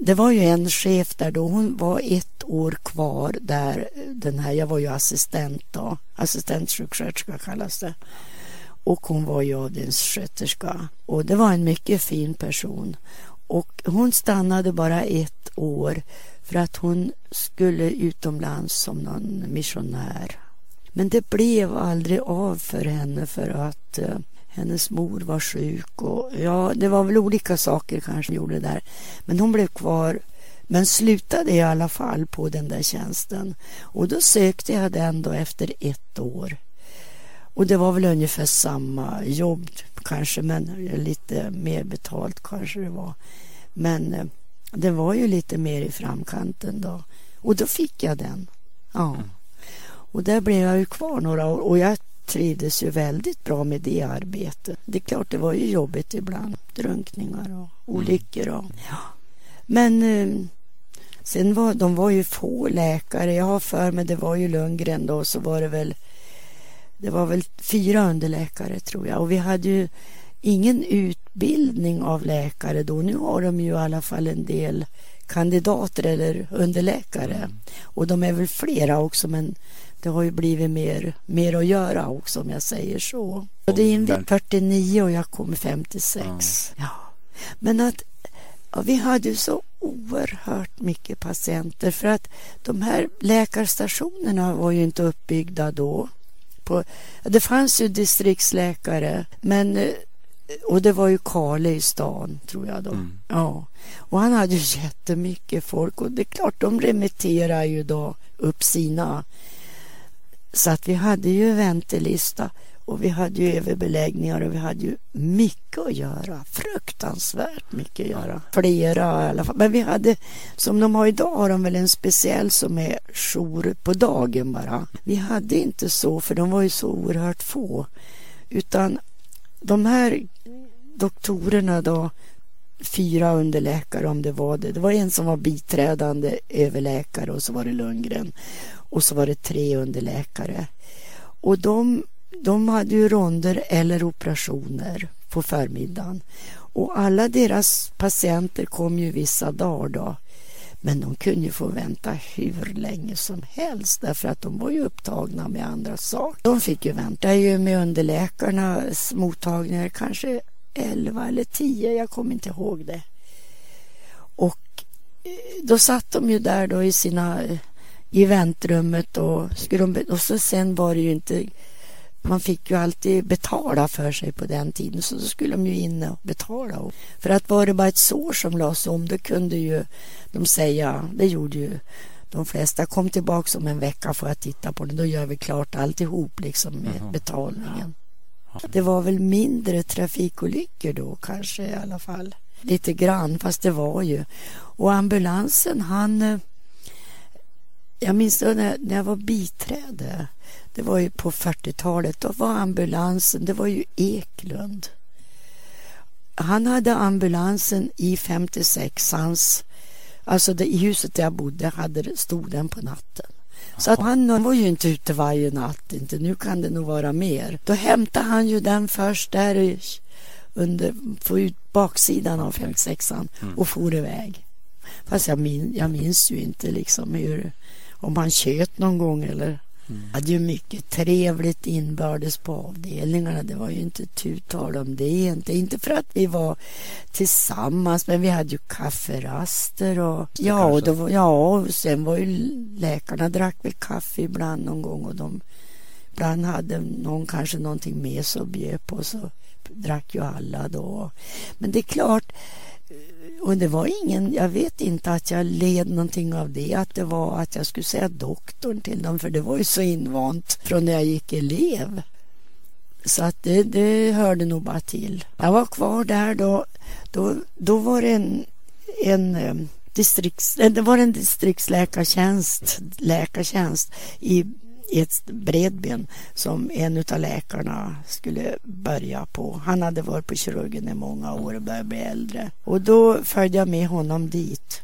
det var ju en chef där då. Hon var ett år kvar där. Den här, jag var ju assistent då. Assistentsjuksköterska kallas det. Och hon var ju avdelningssköterska. Och det var en mycket fin person. Och hon stannade bara ett år för att hon skulle utomlands som någon missionär. Men det blev aldrig av för henne för att eh, hennes mor var sjuk och ja, det var väl olika saker kanske gjorde där. Men hon blev kvar men slutade i alla fall på den där tjänsten. Och då sökte jag den då efter ett år. Och det var väl ungefär samma jobb kanske, men lite mer betalt kanske det var. Men eh, det var ju lite mer i framkanten då. Och då fick jag den. Ja. Mm. Och där blev jag ju kvar några år och jag trivdes ju väldigt bra med det arbetet. Det är klart, det var ju jobbigt ibland. Drunkningar och olyckor och ja. Men eh, sen var de var ju få läkare. Jag har för mig det var ju Lundgren då så var det väl det var väl fyra underläkare tror jag och vi hade ju ingen utbildning av läkare då. Nu har de ju i alla fall en del kandidater eller underläkare. Mm. Och de är väl flera också men det har ju blivit mer, mer att göra också om jag säger så. Och det invigdes 49 och jag kom 56. Ja. ja. Men att ja, vi hade så oerhört mycket patienter för att de här läkarstationerna var ju inte uppbyggda då. På, det fanns ju distriktsläkare men eh, och det var ju Kale i stan, tror jag då. Mm. Ja. Och han hade ju jättemycket folk och det är klart, de remitterar ju då upp sina. Så att vi hade ju väntelista och vi hade ju överbeläggningar och vi hade ju mycket att göra. Fruktansvärt mycket att göra. Flera i alla fall. Men vi hade, som de har idag, har de väl en speciell som är jour på dagen bara. Vi hade inte så, för de var ju så oerhört få. Utan de här doktorerna då, fyra underläkare om det var det. Det var en som var biträdande överläkare och så var det Lundgren. Och så var det tre underläkare. Och de, de hade ju ronder eller operationer på förmiddagen. Och alla deras patienter kom ju vissa dagar då. Men de kunde ju få vänta hur länge som helst därför att de var ju upptagna med andra saker. De fick ju vänta ju med underläkarnas mottagningar kanske 11 eller 10, jag kommer inte ihåg det. Och eh, då satt de ju där då i sina i väntrummet och, skulle de, och så sen var det ju inte man fick ju alltid betala för sig på den tiden så då skulle de ju in och betala. För att var det bara ett sår som lades om då kunde ju de säga, det gjorde ju de flesta, kom tillbaka om en vecka för att titta på det, då gör vi klart alltihop liksom med betalningen. Det var väl mindre trafikolyckor då kanske i alla fall. Lite grann, fast det var ju. Och ambulansen, han... Eh, jag minns då när, när jag var biträde. Det var ju på 40-talet. Då var ambulansen, det var ju Eklund. Han hade ambulansen i 56ans, alltså det, i huset där jag bodde, hade, stod den på natten. Så att han var ju inte ute varje natt, inte. nu kan det nog vara mer. Då hämtade han ju den först där under, på ut baksidan av 56an mm. och for iväg. Fast jag, min, jag minns ju inte liksom hur, om han köt någon gång eller Mm. hade ju mycket trevligt inbördes på avdelningarna. Det var ju inte tu tal om det. Inte, inte för att vi var tillsammans, men vi hade ju kafferaster och ja, och då, ja, och sen var ju läkarna drack väl kaffe ibland någon gång och de ibland hade någon kanske någonting med sig och bjöd på så drack ju alla då. Men det är klart och det var ingen, jag vet inte att jag led någonting av det, att det var att jag skulle säga doktorn till dem, för det var ju så invant från när jag gick elev. Så att det, det hörde nog bara till. Jag var kvar där då, då, då var det en, en eh, distrikts, eh, det var en distriktsläkartjänst läkartjänst i i ett bredben som en av läkarna skulle börja på. Han hade varit på kirurgen i många år och började bli äldre. Och då följde jag med honom dit.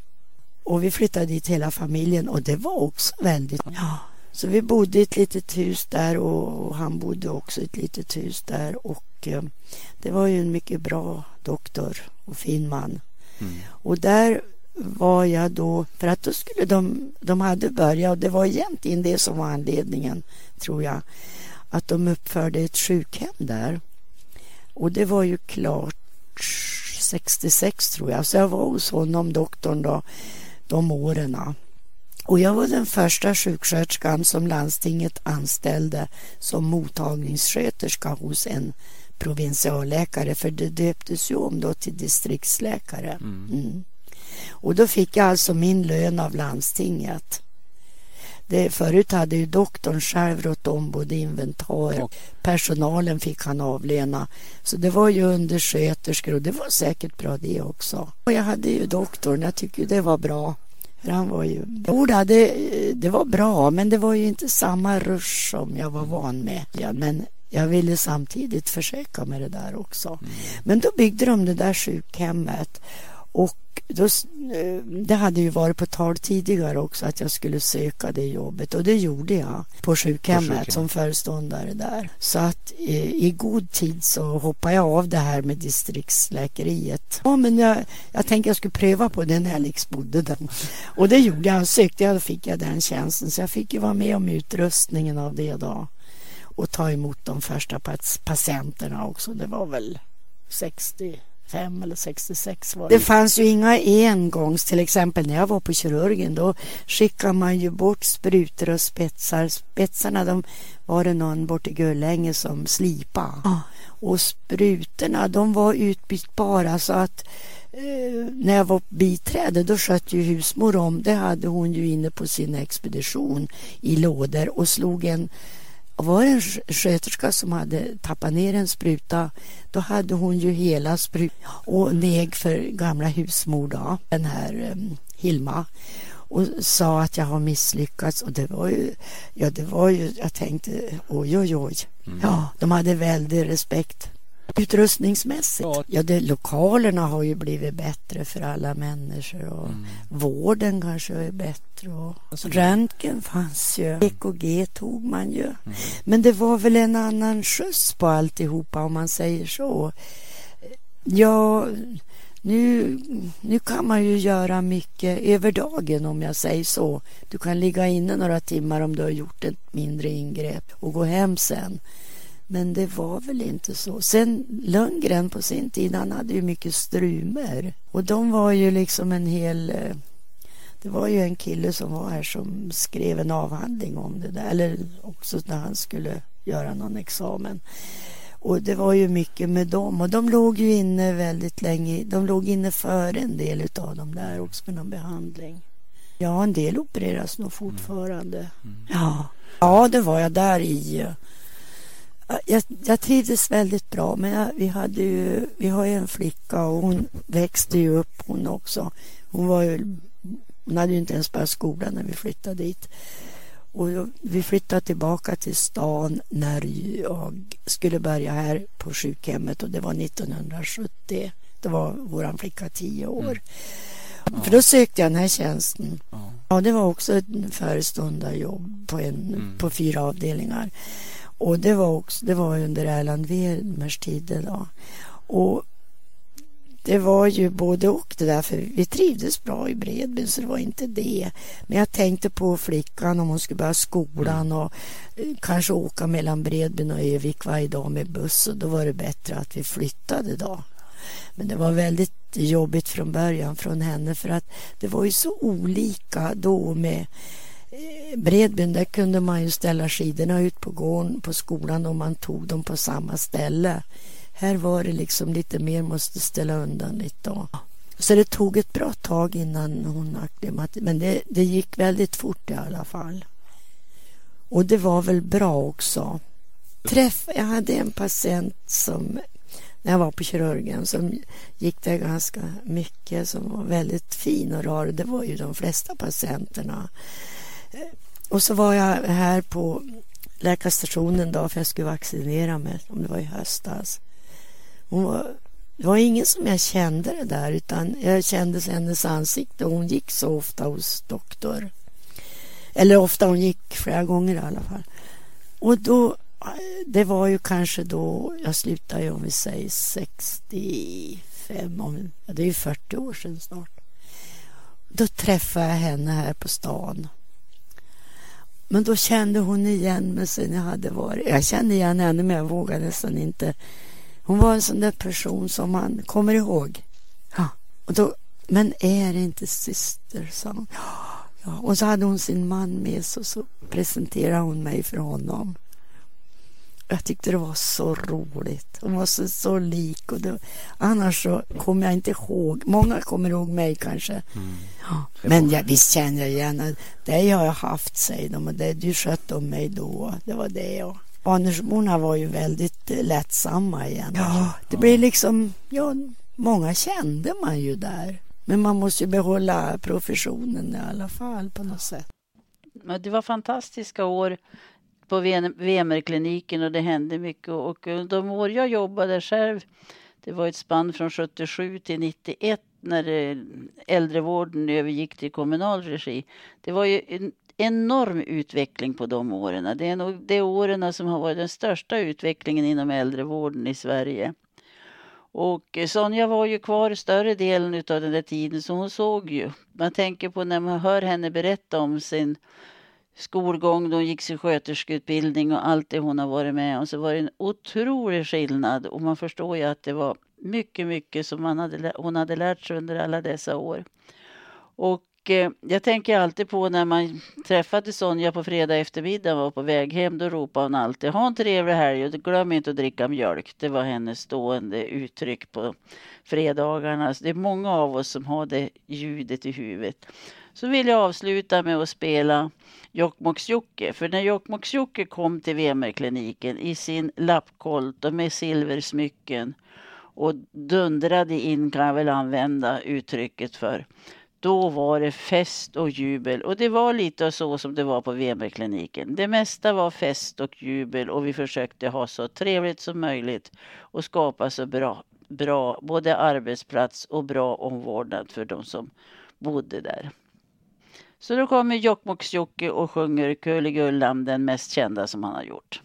Och vi flyttade dit hela familjen och det var också väldigt... Ja. Så vi bodde i ett litet hus där och, han bodde också i ett litet hus där och eh, det var ju en mycket bra doktor och fin man. Mm. Och där var jag då, för att då skulle de, de hade börjat och det var egentligen det som var anledningen, tror jag, att de uppförde ett sjukhem där. Och det var ju klart 66 tror jag, så jag var hos honom, doktorn då, de åren. Och jag var den första sjuksköterskan som landstinget anställde som mottagningssköterska hos en provinsialläkare, för det döptes ju om då till distriktsläkare. Mm. Mm. Och då fick jag alltså min lön av landstinget. Det, förut hade ju doktorn själv rått om både inventarier och personalen fick han avlöna. Så det var ju undersköterskor och det var säkert bra det också. Och jag hade ju doktorn, jag tycker det var bra. För han var ju... Jo, det, det var bra, men det var ju inte samma rush som jag var van med. Ja, men jag ville samtidigt försöka med det där också. Mm. Men då byggde de det där sjukhemmet Och då, eh, det hade ju varit på tal tidigare också att jag skulle söka det jobbet och det gjorde jag på sjukhemmet, på som föreståndare där. Så att eh, i god tid så hoppade jag av det här med distriktsläkeriet. Ja, men jag, jag tänkte jag skulle pröva på jag liksom bodde där. Och det gjorde jag. Sökte jag och fick jag den tjänsten. Så jag fick ju vara med om utrustningen av det då. Och ta emot de första patienterna också. Det var väl 60 65 eller 66 var det. Det fanns ju inga engångs, till exempel när jag var på kirurgen då skickade man ju bort sprutor och spetsar. Spetsarna de var det någon bort i Gullänge som slipa. Ah. Och sprutorna de var utbytbara så att eh, när jag var biträde då skötte ju husmor om, det hade hon ju inne på sin expedition i lådor och slog en var det en sköterska som hade tappat ner en spruta då hade hon ju hela sprutan och neg för gamla husmor då, den här um, Hilma och sa att jag har misslyckats och det var ju, ja det var ju, jag tänkte oj oj oj. Mm. Ja, de hade väldig respekt. Utrustningsmässigt, ja, ja det, lokalerna har ju blivit bättre för alla människor och mm. vården kanske är bättre och alltså, röntgen fanns ju, EKG tog man ju. Mm. Men det var väl en annan skjuts på alltihopa om man säger så. Ja, nu, nu kan man ju göra mycket över dagen om jag säger så. Du kan ligga inne några timmar om du har gjort ett mindre ingrepp och gå hem sen. Men det var väl inte så. Sen Lundgren på sin tid, han hade ju mycket strumer. Och de var ju liksom en hel... Eh, det var ju en kille som var här som skrev en avhandling om det där. Eller också när han skulle göra någon examen. Och det var ju mycket med dem. Och de låg ju inne väldigt länge. De låg inne före en del av dem där också med någon behandling. Ja, en del opereras nog fortfarande. Mm. Mm. Ja. ja, det var jag där i jag, jag trivdes väldigt bra men jag, vi, hade ju, vi har ju en flicka och hon växte ju upp hon också. Hon, var ju, hon hade ju inte ens börjat skolan när vi flyttade dit. Och vi flyttade tillbaka till stan när jag skulle börja här på sjukhemmet och det var 1970. Det var vår flicka tio år. Mm. Ja. För då sökte jag den här tjänsten. Ja, ja det var också ett föreståndarjobb på, en, mm. på fyra avdelningar. Och det var, också, det var under Erland Wermers tid. Då. Och det var ju både och det där, för vi trivdes bra i Bredbyn så det var inte det. Men jag tänkte på flickan om hon skulle börja skolan och eh, kanske åka mellan Bredbyn och Övik varje dag med buss och då var det bättre att vi flyttade då. Men det var väldigt jobbigt från början från henne för att det var ju så olika då med Eh, Bredbyn, där kunde man ju ställa skidorna ut på gården på skolan och man tog dem på samma ställe. Här var det liksom lite mer måste ställa undan lite. Då. Så det tog ett bra tag innan hon acklimatiserade, men det, det gick väldigt fort i alla fall. Och det var väl bra också. Träff, jag hade en patient som när jag var på kirurgen som gick där ganska mycket som var väldigt fin och rar. Det var ju de flesta patienterna. Och så var jag här på läkarstationen då för jag skulle vaccinera mig, om det var i höstas. Hon var, det var ingen som jag kände det där utan jag kände hennes ansikte hon gick så ofta hos doktor. Eller ofta, hon gick flera gånger i alla fall. Och då, det var ju kanske då, jag slutade ju om vi säger 65, om, det är ju 40 år sedan snart. Då träffade jag henne här på stan men då kände hon igen mig sen jag hade varit. Jag kände igen henne men jag vågade nästan inte. Hon var en sån där person som man kommer ihåg. Ja. Och då, men är det inte syster, sa hon. Ja. Och så hade hon sin man med sig och så presenterade hon mig för honom. Jag tyckte det var så roligt. Hon var så, så lik. Och det, annars så kommer jag inte ihåg. Många kommer ihåg mig kanske. Mm. Ja. Men jag, visst känner jag igen det har jag haft, säger de. Och det du skötte om mig då. Det var det. Och Arnersborna var ju väldigt eh, lättsamma igen. Ja, det blir liksom... Ja, många kände man ju där. Men man måste ju behålla professionen i alla fall på något sätt. Det var fantastiska år på VMR-kliniken och det hände mycket. Och de år jag jobbade själv, det var ett spann från 77 till 91 när eh, äldrevården övergick till kommunal regi. Det var ju en enorm utveckling på de åren. Det är nog de åren som har varit den största utvecklingen inom äldrevården i Sverige. Och eh, Sonja var ju kvar större delen av den där tiden så hon såg ju. Man tänker på när man hör henne berätta om sin skolgång då hon gick sin sköterskeutbildning och allt det hon har varit med om så var det en otrolig skillnad och man förstår ju att det var mycket, mycket som man hade, hon hade lärt sig under alla dessa år. Och eh, jag tänker alltid på när man träffade Sonja på fredag eftermiddag och var på väg hem, då ropade hon alltid ha en trevlig helg och glöm inte att dricka mjölk. Det var hennes stående uttryck på fredagarna. Så det är många av oss som har det ljudet i huvudet. Så vill jag avsluta med att spela Jokkmokks-Jokke. För när Jokkmokks-Jokke kom till Vemerkliniken i sin lappkolt och med silversmycken och dundrade in, kan jag väl använda uttrycket för. Då var det fest och jubel och det var lite så som det var på Vemerkliniken. Det mesta var fest och jubel och vi försökte ha så trevligt som möjligt och skapa så bra, bra både arbetsplats och bra omvårdnad för de som bodde där. Så då kommer Jokkmokks-Jocke och sjunger Kullegullan, den mest kända som han har gjort.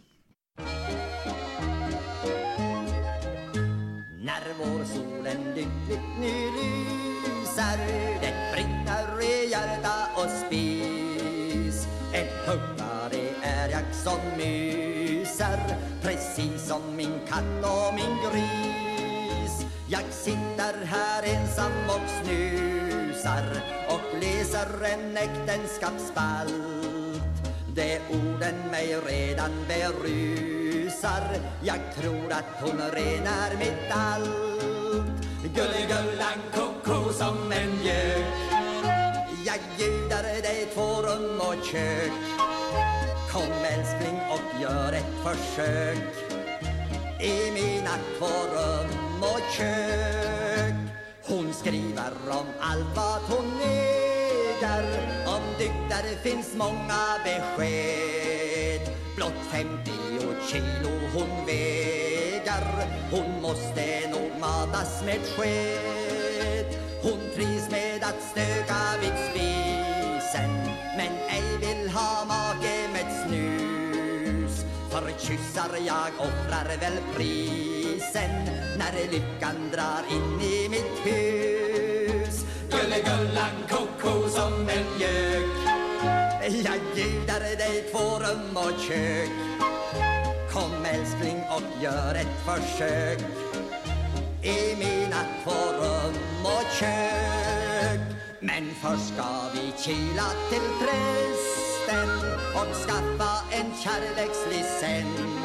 När vårsolen lyckligt nu lyser Det brinner i hjärta och spis. En huggare är jag som myser Precis som min katt och min gris. Jag sitter här ensam och snusar och läser en äktenskapsspalt Det orden mig redan berusar. Jag tror att hon renar mitt allt. Gulligullan koko som en gök Jag bjuder dig två rum och kök. Kom älskling och gör ett försök i mina två rum och kök. Hon skriver om allt vad hon är äger Om dygder finns många besked. Blott 50 kilo hon väger Hon måste nog matas med sked. Hon trivs med att stöka vid spisen Men ej vill ha make med snus. För kyssar jag offrar väl prisen När lyckan drar in i mitt hus. Gullegullan koko som en gök. Jag bjuder dig två rum och kök. Kom älskling och gör ett försök. I mina två rum och kök. Men först ska vi kila till prästen och skaffa en kärlekslicens.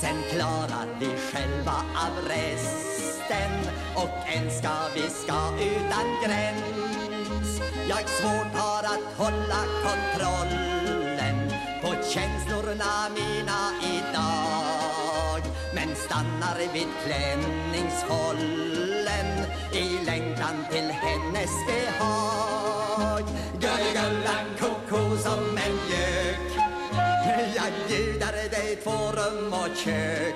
Sen klarar vi själva av resten. Och än ska vi ska utan gräns. Jag svårt har att hålla kontrollen på känslorna mina idag. Men stannar vid klänningshållen i längtan till hennes behag. I dig två rum och kök.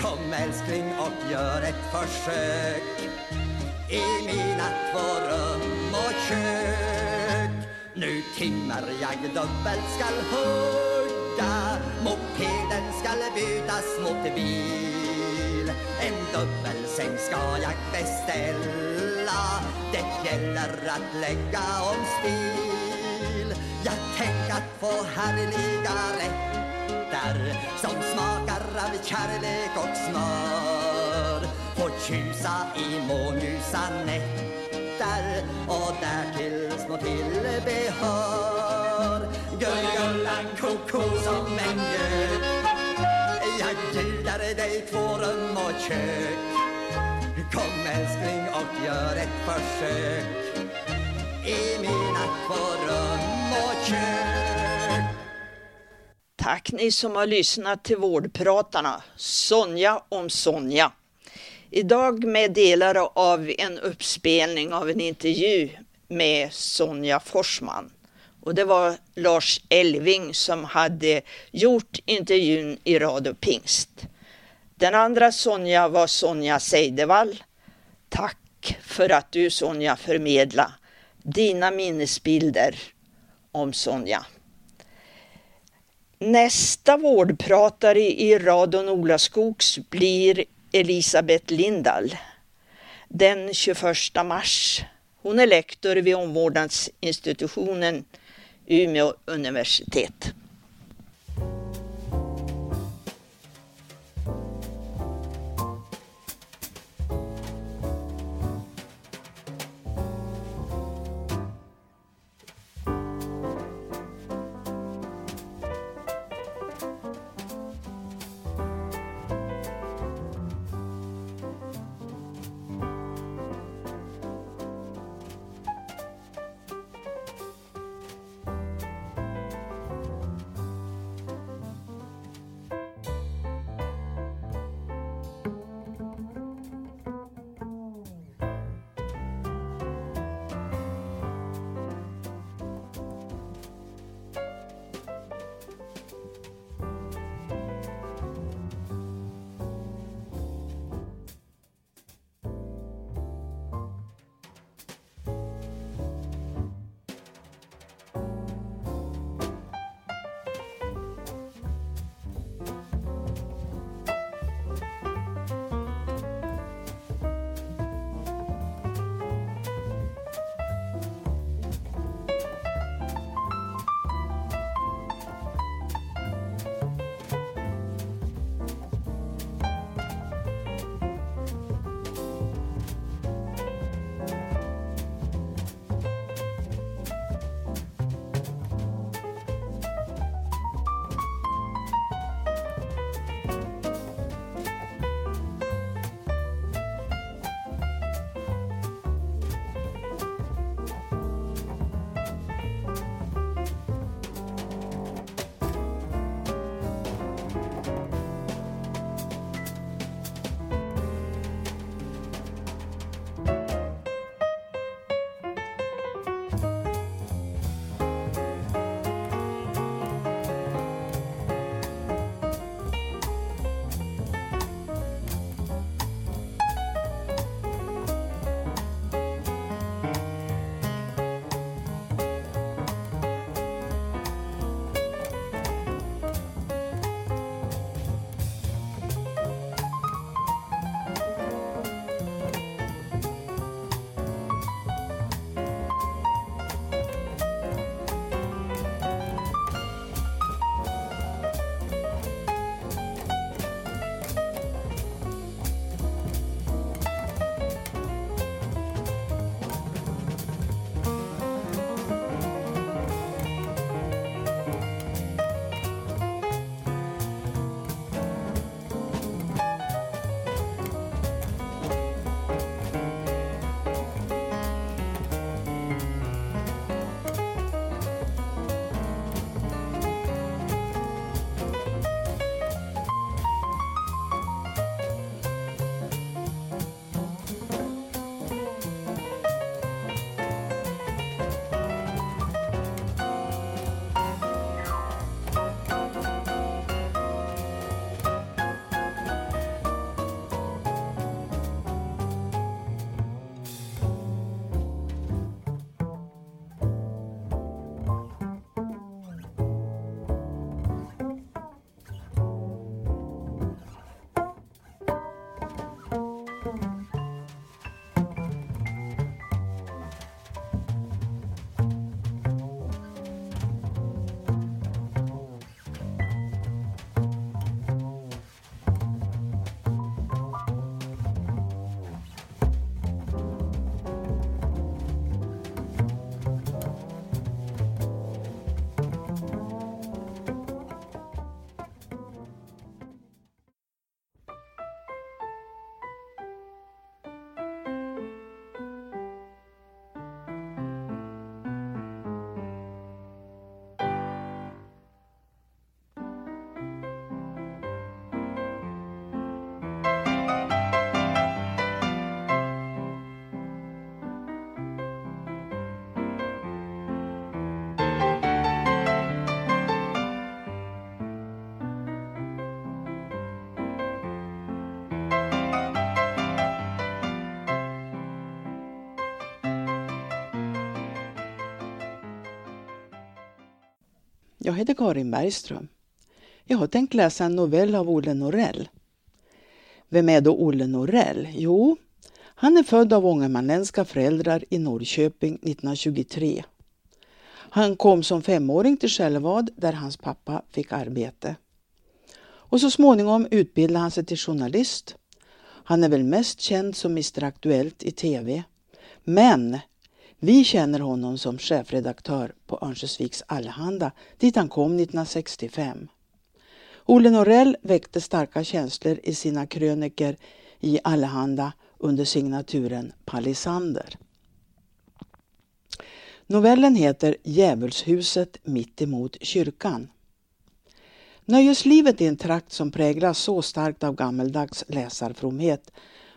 Kom älskling och gör ett försök i mina två rum och kök. Nu timmer jag dubbelt skall hugga Mopeden skall bytas mot bil. En dubbelsäng ska jag beställa Det gäller att lägga om stil. Jag tänk att få härliga rätter Som smakar av kärlek och smör. Får tjusa i månljusa nätter och därtill små tillbehör. Gulligullan koko som en gök. Jag bjuder dig två rum och kök. Kom älskling och gör ett försök i mina två rum och kök. Tack ni som har lyssnat till Vårdpratarna, Sonja om Sonja. Idag med delar av en uppspelning av en intervju med Sonja Forsman. Och det var Lars Elving som hade gjort intervjun i Radio Pingst. Den andra Sonja var Sonja Seidevall. Tack för att du Sonja förmedla dina minnesbilder om Sonja. Nästa vårdpratare i radion Ola Skogs blir Elisabeth Lindahl den 21 mars. Hon är lektor vid omvårdnadsinstitutionen Umeå universitet. Jag heter Karin Bergström. Jag har tänkt läsa en novell av Olle Norell. Vem är då Olle Norell? Jo, han är född av ångermanländska föräldrar i Norrköping 1923. Han kom som femåring till Själevad där hans pappa fick arbete. Och så småningom utbildade han sig till journalist. Han är väl mest känd som Mr Aktuellt i TV. Men vi känner honom som chefredaktör på Örnsköldsviks Allehanda dit han kom 1965. Olle Norell väckte starka känslor i sina kröniker i Allehanda under signaturen Palisander. Novellen heter Djävulshuset mittemot kyrkan. Nöjeslivet i en trakt som präglas så starkt av gammeldags läsarfromhet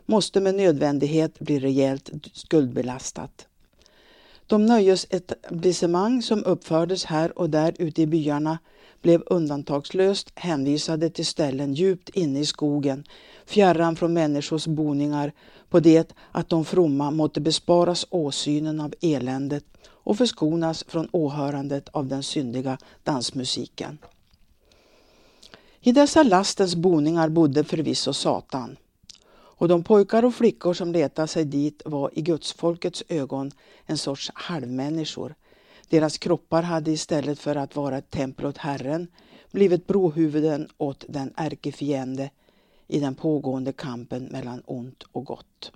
måste med nödvändighet bli rejält skuldbelastat. De nöjesetablissemang som uppfördes här och där ute i byarna blev undantagslöst hänvisade till ställen djupt inne i skogen, fjärran från människors boningar, på det att de fromma måtte besparas åsynen av eländet och förskonas från åhörandet av den syndiga dansmusiken. I dessa lastens boningar bodde förvisso Satan, och de pojkar och flickor som letade sig dit var i gudsfolkets ögon en sorts halvmänniskor. Deras kroppar hade istället för att vara ett tempel åt Herren blivit brohuvuden åt den ärkefiende i den pågående kampen mellan ont och gott.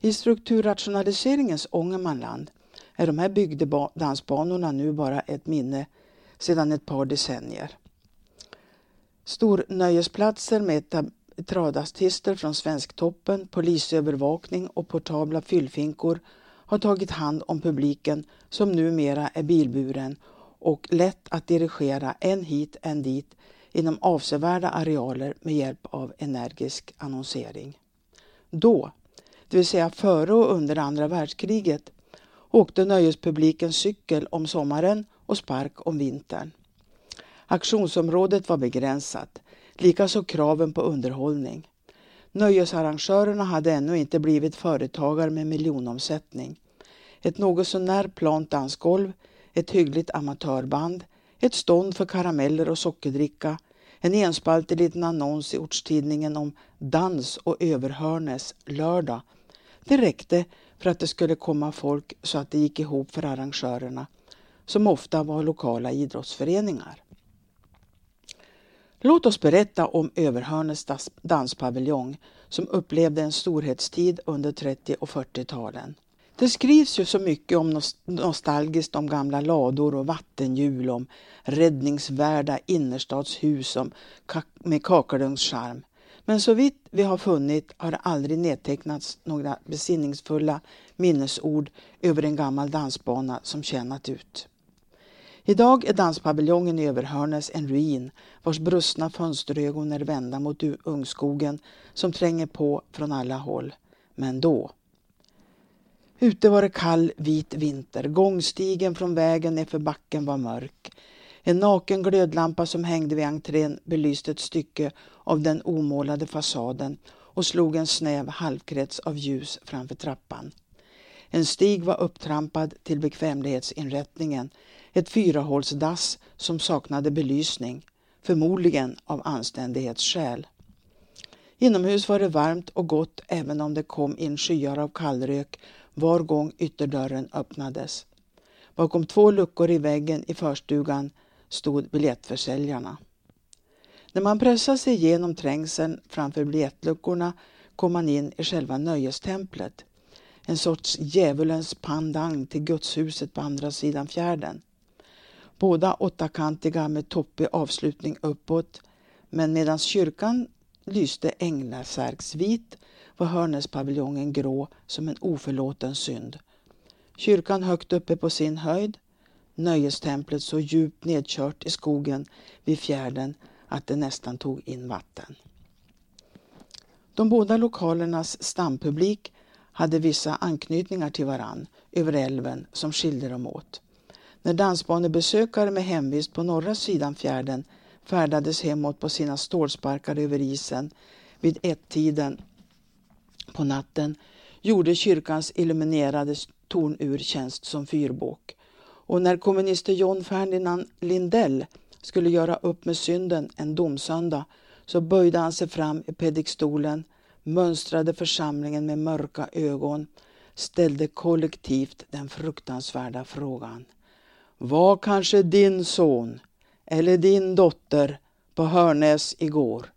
I strukturrationaliseringens Ångermanland är de här bygdedansbanorna nu bara ett minne sedan ett par decennier. Stornöjesplatser med tradartister från Svensktoppen, polisövervakning och portabla fyllfinkor har tagit hand om publiken som numera är bilburen och lätt att dirigera en hit en dit inom avsevärda arealer med hjälp av energisk annonsering. Då, det vill säga före och under andra världskriget, åkte nöjespubliken cykel om sommaren och spark om vintern. Aktionsområdet var begränsat, likaså kraven på underhållning. Nöjesarrangörerna hade ännu inte blivit företagare med miljonomsättning. Ett något sånär plant dansgolv, ett hyggligt amatörband, ett stånd för karameller och sockerdricka, en enspaltig liten annons i ortstidningen om dans och överhörnes lördag. Det räckte för att det skulle komma folk så att det gick ihop för arrangörerna, som ofta var lokala idrottsföreningar. Låt oss berätta om Överhörnes danspaviljong som upplevde en storhetstid under 30 och 40-talen. Det skrivs ju så mycket om nostalgiskt om gamla lador och vattenhjul, om räddningsvärda innerstadshus med kakelugnscharm. Men så vitt vi har funnit har det aldrig nedtecknats några besinningsfulla minnesord över en gammal dansbana som tjänat ut. Idag är danspaviljongen i Överhörnes en ruin vars brustna fönsterögon är vända mot ungskogen som tränger på från alla håll. Men då. Ute var det kall vit vinter. Gångstigen från vägen nerför backen var mörk. En naken glödlampa som hängde vid entrén belyste ett stycke av den omålade fasaden och slog en snäv halvkrets av ljus framför trappan. En stig var upptrampad till bekvämlighetsinrättningen ett fyrahålsdass som saknade belysning, förmodligen av anständighetsskäl. Inomhus var det varmt och gott även om det kom in skyar av kallrök var gång ytterdörren öppnades. Bakom två luckor i väggen i förstugan stod biljettförsäljarna. När man pressade sig igenom trängseln framför biljettluckorna kom man in i själva nöjestemplet, en sorts djävulens pandang till gudshuset på andra sidan fjärden. Båda åttakantiga med toppig avslutning uppåt, men medan kyrkan lyste änglasärksvit var Hörnäspaviljongen grå som en oförlåten synd. Kyrkan högt uppe på sin höjd, nöjestemplet så djupt nedkört i skogen vid fjärden att det nästan tog in vatten. De båda lokalernas stampublik hade vissa anknytningar till varann över älven som skilde dem åt. När dansbanebesökare med hemvist på norra sidan fjärden färdades hemåt på sina stålsparkar över isen vid ett-tiden på natten gjorde kyrkans illuminerade tornur tjänst som fyrbåk Och när kommunister John Ferdinand Lindell skulle göra upp med synden en domsöndag så böjde han sig fram i predikstolen, mönstrade församlingen med mörka ögon, ställde kollektivt den fruktansvärda frågan. Var kanske din son eller din dotter på Hörnäs igår?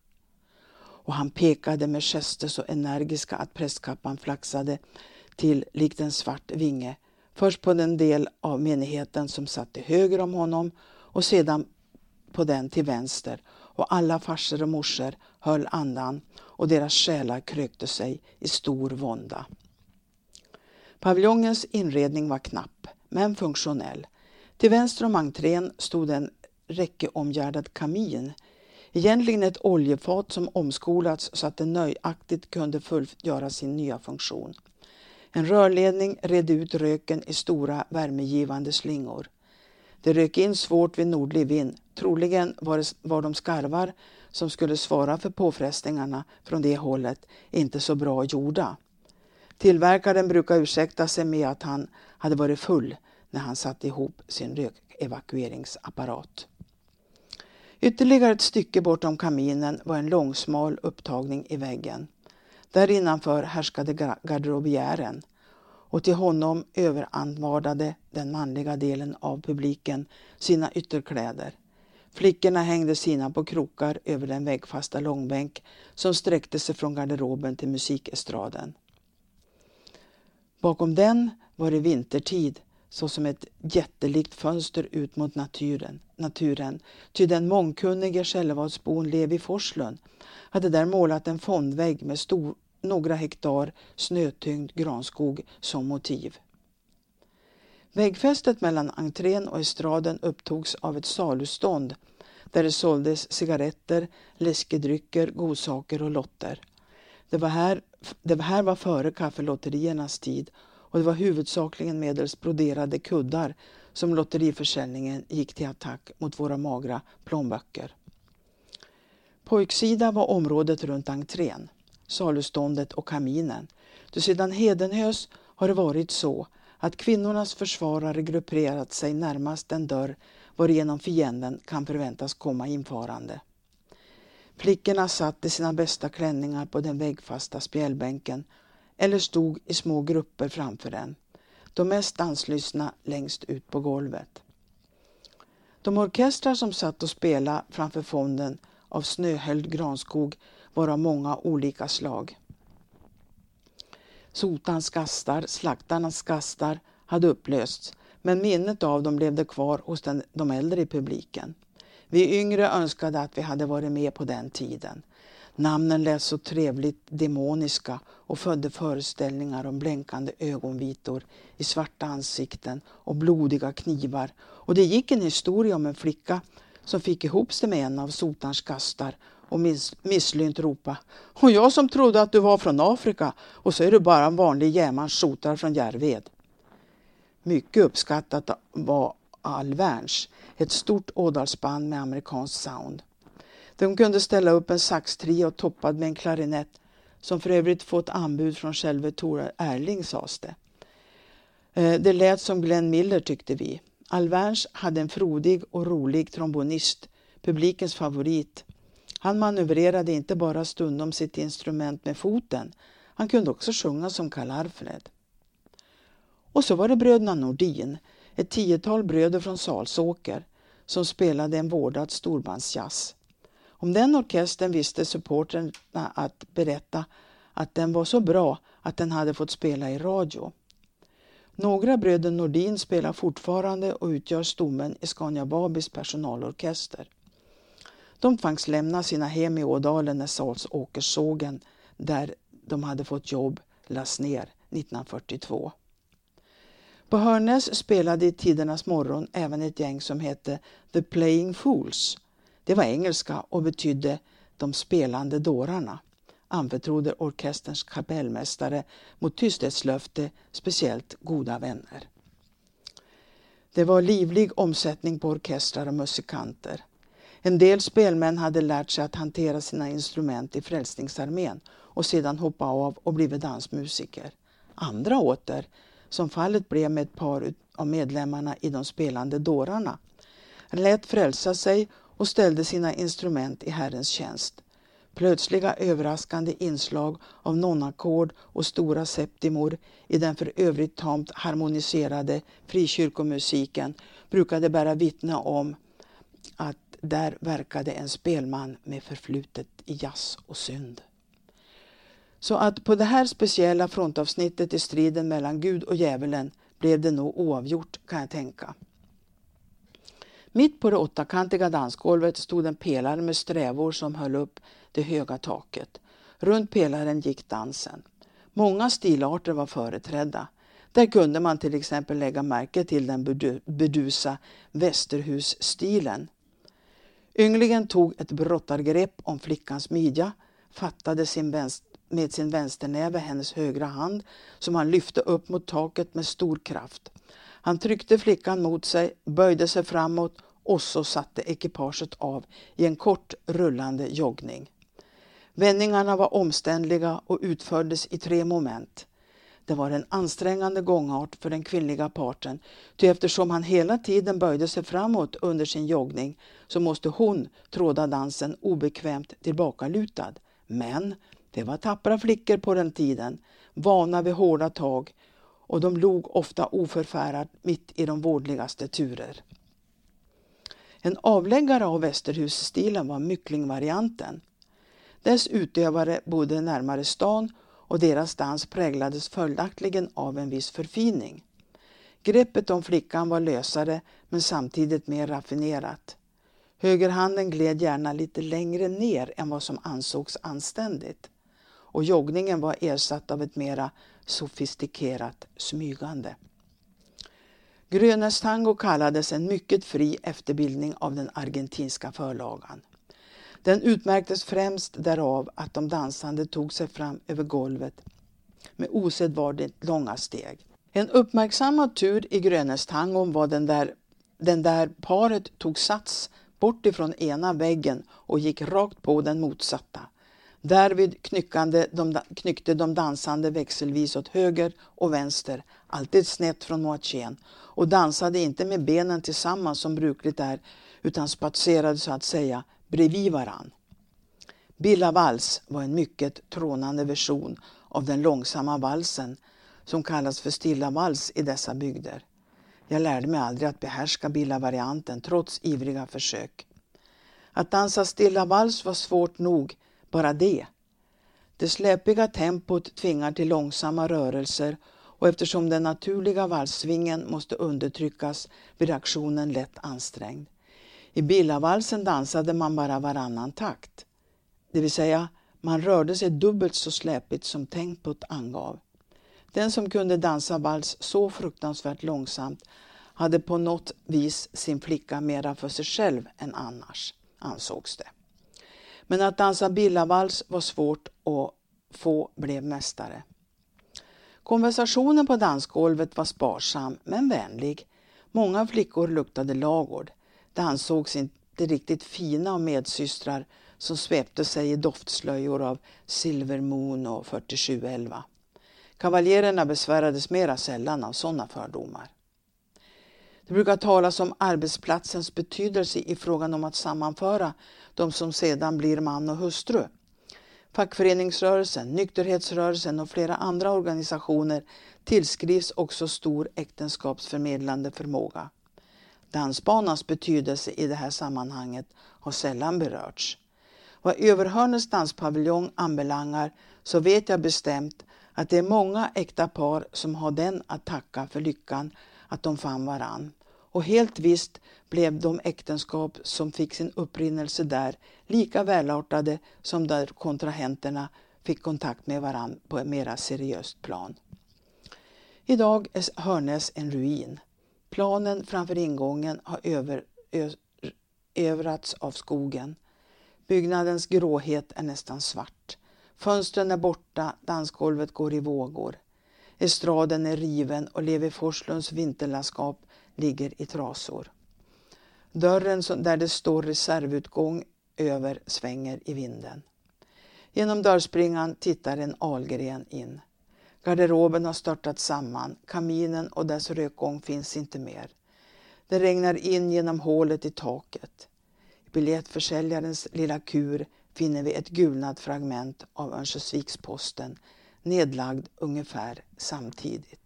Och han pekade med gester så energiska att prästkappan flaxade till likt en svart vinge. Först på den del av menigheten som satt till höger om honom och sedan på den till vänster och alla farsor och morsor höll andan och deras själar krökte sig i stor vånda. Paviljongens inredning var knapp, men funktionell. Till vänster om entrén stod en räckeomgärdad kamin. Egentligen ett oljefat som omskolats så att det nöjaktigt kunde fullgöra sin nya funktion. En rörledning redde ut röken i stora värmegivande slingor. Det rök in svårt vid nordlig vind. Troligen var, det, var de skarvar som skulle svara för påfrestningarna från det hållet inte så bra gjorda. Tillverkaren brukar ursäkta sig med att han hade varit full när han satte ihop sin rökevakueringsapparat. Ytterligare ett stycke bortom kaminen var en långsmal upptagning i väggen. Där innanför härskade garderobiären och till honom överanvardade den manliga delen av publiken sina ytterkläder. Flickorna hängde sina på krokar över den väggfasta långbänk som sträckte sig från garderoben till musikestraden. Bakom den var det vintertid såsom ett jättelikt fönster ut mot naturen, naturen. Ty den mångkunnige Skällevadsbon Levi Forslund hade där målat en fondvägg med stor, några hektar snötyngd granskog som motiv. Väggfästet mellan entrén och estraden upptogs av ett salustånd där det såldes cigaretter, läskedrycker, godsaker och lotter. Det var här, det här var före kaffelotteriernas tid och det var huvudsakligen medelst broderade kuddar som lotteriförsäljningen gick till attack mot våra magra plånböcker. Pojksida var området runt entrén, saluståndet och kaminen. Då sedan Hedenhös har det varit så att kvinnornas försvarare grupperat sig närmast den dörr varigenom fienden kan förväntas komma infarande. Flickorna satt i sina bästa klänningar på den väggfasta spjälbänken eller stod i små grupper framför den. De mest danslystna längst ut på golvet. De orkestrar som satt och spelade framför fonden av snöhöljd granskog var av många olika slag. Sotans gastar, slaktarnas gastar hade upplösts men minnet av dem levde kvar hos den, de äldre i publiken. Vi yngre önskade att vi hade varit med på den tiden. Namnen lät så trevligt demoniska och födde föreställningar om blänkande ögonvitor i svarta ansikten och blodiga knivar. Och det gick en historia om en flicka som fick ihop sig med en av sotarns gastar och miss, misslynt ropa Och jag som trodde att du var från Afrika och så är du bara en vanlig jämans sotar från Järved. Mycket uppskattat var Alverns, ett stort ådalsband med amerikansk sound. De kunde ställa upp en saxtrio toppad med en klarinett som för övrigt fått anbud från själve Tora Erling sades det. Eh, det lät som Glenn Miller tyckte vi. Alverns hade en frodig och rolig trombonist, publikens favorit. Han manövrerade inte bara stundom sitt instrument med foten, han kunde också sjunga som Karl Alfred. Och så var det bröderna Nordin, ett tiotal bröder från Salsåker, som spelade en vårdad storbandsjazz. Om den orkestern visste supporterna att berätta att den var så bra att den hade fått spela i radio. Några bröder Nordin spelar fortfarande och utgör stommen i Scania Babis personalorkester. De tvangs lämna sina hem i Ådalen när Salsåkerssågen, där de hade fått jobb, lades ner 1942. På Hörnäs spelade i tidernas morgon även ett gäng som hette The Playing Fools det var engelska och betydde de spelande dårarna, anförtrodde orkesterns kapellmästare mot tysthetslöfte speciellt goda vänner. Det var livlig omsättning på orkestrar och musikanter. En del spelmän hade lärt sig att hantera sina instrument i Frälsningsarmén och sedan hoppa av och blivit dansmusiker. Andra åter som fallet blev med ett par av medlemmarna i de spelande dårarna. Lät frälsa sig och ställde sina instrument i Herrens tjänst. Plötsliga överraskande inslag av nonackord och stora septimor i den för övrigt tamt harmoniserade frikyrkomusiken brukade bära vittne om att där verkade en spelman med förflutet i jazz och synd. Så att på det här speciella frontavsnittet i striden mellan Gud och djävulen blev det nog oavgjort kan jag tänka. Mitt på det åttakantiga dansgolvet stod en pelare med strävor som höll upp det höga taket. Runt pelaren gick dansen. Många stilarter var företrädda. Där kunde man till exempel lägga märke till den bedusa västerhusstilen. Ynglingen tog ett brottargrepp om flickans midja, fattade sin vänster med sin vänsternäve hennes högra hand som han lyfte upp mot taket med stor kraft. Han tryckte flickan mot sig, böjde sig framåt och så satte ekipaget av i en kort rullande joggning. Vändningarna var omständliga och utfördes i tre moment. Det var en ansträngande gångart för den kvinnliga parten, ty eftersom han hela tiden böjde sig framåt under sin joggning så måste hon tråda dansen obekvämt tillbakalutad. Men det var tappra flickor på den tiden, vana vid hårda tag och de log ofta oförfärat mitt i de vårdligaste turer. En avläggare av Västerhusstilen var Mycklingvarianten. Dess utövare bodde närmare stan och deras dans präglades följaktligen av en viss förfining. Greppet om flickan var lösare men samtidigt mer raffinerat. Högerhanden gled gärna lite längre ner än vad som ansågs anständigt och joggningen var ersatt av ett mera sofistikerat smygande. Grönes tango kallades en mycket fri efterbildning av den argentinska förlagan. Den utmärktes främst därav att de dansande tog sig fram över golvet med osedvanligt långa steg. En uppmärksammad tur i Grönästangon var den där, den där paret tog sats bort ifrån ena väggen och gick rakt på den motsatta. Därvid knyckande de, knyckte de dansande växelvis åt höger och vänster, alltid snett från moatjén, och dansade inte med benen tillsammans som brukligt är, utan spatserade så att säga bredvid varann. Billa vals var en mycket trånande version av den långsamma valsen som kallas för stilla vals i dessa bygder. Jag lärde mig aldrig att behärska Billa-varianten trots ivriga försök. Att dansa stilla vals var svårt nog bara det. Det släpiga tempot tvingar till långsamma rörelser och eftersom den naturliga valssvingen måste undertryckas blir aktionen lätt ansträngd. I Billavalsen dansade man bara varannan takt. Det vill säga, man rörde sig dubbelt så släpigt som tempot angav. Den som kunde dansa vals så fruktansvärt långsamt hade på något vis sin flicka mera för sig själv än annars, ansågs det. Men att dansa billavals var svårt och få blev mästare. Konversationen på dansgolvet var sparsam men vänlig. Många flickor luktade lagård. Det ansågs inte riktigt fina av medsystrar som svepte sig i doftslöjor av Silver Moon och 4711. Kavaljererna besvärades mera sällan av sådana fördomar. Det brukar talas om arbetsplatsens betydelse i frågan om att sammanföra de som sedan blir man och hustru. Fackföreningsrörelsen, nykterhetsrörelsen och flera andra organisationer tillskrivs också stor äktenskapsförmedlande förmåga. Dansbanans betydelse i det här sammanhanget har sällan berörts. Vad Överhörnens danspaviljong anbelangar så vet jag bestämt att det är många äkta par som har den att tacka för lyckan att de fann varann. Och helt visst blev de äktenskap som fick sin upprinnelse där lika välartade som där kontrahenterna fick kontakt med varann på ett mera seriöst plan. Idag är Hörnäs en ruin. Planen framför ingången har över, övrats av skogen. Byggnadens gråhet är nästan svart. Fönstren är borta, dansgolvet går i vågor. Estraden är riven och Levi Forslunds vinterlandskap ligger i trasor. Dörren där det står reservutgång över svänger i vinden. Genom dörrspringan tittar en Algren in. Garderoben har störtat samman, kaminen och dess rökgång finns inte mer. Det regnar in genom hålet i taket. I biljettförsäljarens lilla kur finner vi ett gulnat fragment av Örnsköldsviksposten nedlagd ungefär samtidigt.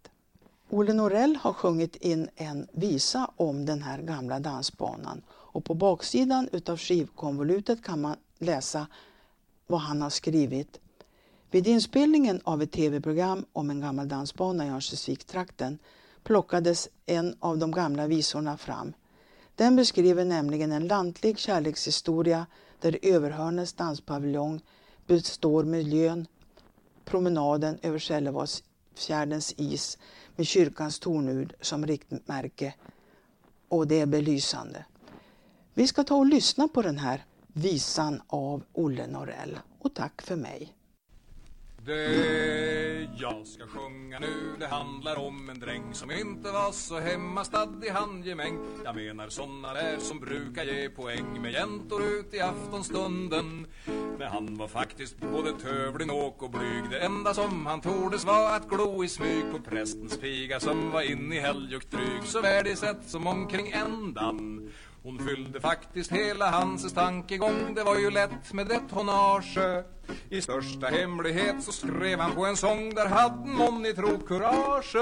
Olle Norell har sjungit in en visa om den här gamla dansbanan och på baksidan utav skivkonvolutet kan man läsa vad han har skrivit. Vid inspelningen av ett tv-program om en gammal dansbana i Örnsköldsvikstrakten plockades en av de gamla visorna fram. Den beskriver nämligen en lantlig kärlekshistoria där Överhörnes danspaviljong består miljön, promenaden över Fjärdens is med kyrkans tornud som riktmärke och det är belysande. Vi ska ta och lyssna på den här visan av Olle Norell och tack för mig. Det jag ska sjunga nu det handlar om en dräng som inte var så hemmastad i handgemäng. Jag menar såna där som brukar ge poäng med jäntor ut i aftonstunden. Men han var faktiskt både tövlig, nåk och blyg. Det enda som han tordes var att glo i smyg på prästens piga som var inne i helg och dryg. Så sätt som omkring ändan hon fyllde faktiskt hela hans tankegång. Det var ju lätt med ett honnage I största hemlighet så skrev han på en sång Där hade någon i tro courage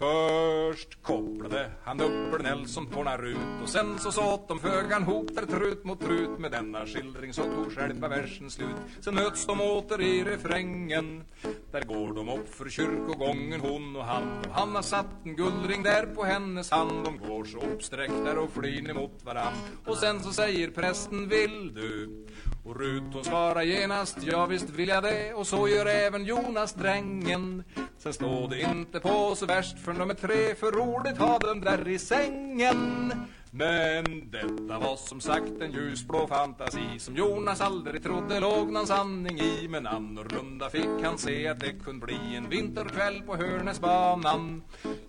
Först kopplade han upp Nelson på ut och sen så såt de fögan hop där trut mot trut med denna skildring så tog själva versen slut. Sen möts de åter i refrängen. Där går de upp för kyrkogången hon och han och han har satt en guldring där på hennes hand. De går så uppsträckta och flin emot varann. Och sen så säger prästen vill du och Rut hon svarar genast, ja visst vill jag det Och så gör även Jonas drängen Sen står det inte på så värst för nummer tre För roligt ha den där i sängen. Men detta var som sagt en ljusblå fantasi Som Jonas aldrig trodde låg någon sanning i. Men annorlunda fick han se att det kunde bli En vinterkväll på Hörnäsbanan.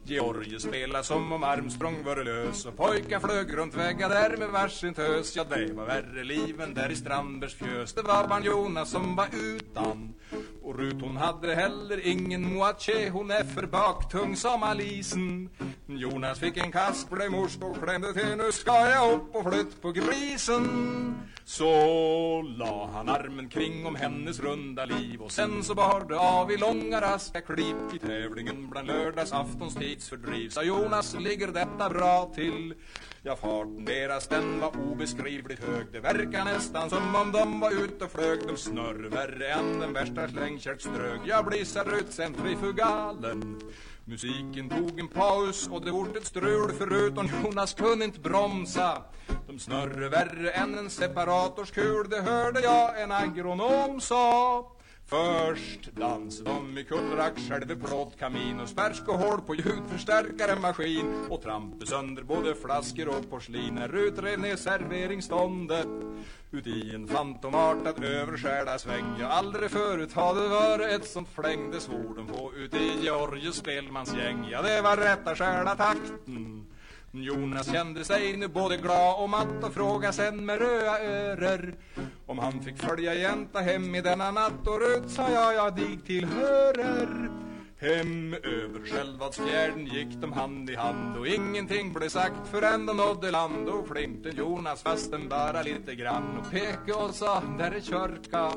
Georgie spelade som om Armstrong var lös Och pojkar flög runt väggar där med varsin tös. Ja, det var värre liven där i Strandbergs fjös Det var barn Jonas som var utan. Och Rut hon hade heller ingen Tje Hon är för baktung som Alisen Jonas fick en kask, blev och klämde till Nu ska jag upp och flytt på grisen Så la han armen kring om hennes runda liv Och sen så bar det av i långa raska klipp. I tävlingen bland lördagsaftons tidsfördriv Sa Jonas, ligger detta bra till? Ja, farten deras den var obeskrivligt hög. Det verkar nästan som om de var ute och flög. De snurr värre än den värsta slängkärtsdrög Jag blissar ut centrifugalen Musiken tog en paus och det vart ett strul förutom Jonas kunde inte bromsa. De snurre värre än en separatorskul Det hörde jag en agronom sa. Först dans de i kullrack, själva plåtkamin och spärsk och hål på ljudförstärkare maskin. Och trampe sönder både flaskor och porslin när utrev ner serveringsståndet. Ut i en fantomartad överskärda sväng jag aldrig förut hade varit ett sånt fläng. Det svor de på ut i Georgies spelmansgäng ja det var rätta skärda takten. Jonas kände sig nu både glad och matt och frågade sen med röda örer om han fick följa jänta hem i denna natt och röt sa jag jag dig tillhörer. Hem över Självadsfjärden gick de hand i hand och ingenting blev sagt förrän de nådde land och flimten Jonas fasten bara lite grann och pekade och sa där är kyrka.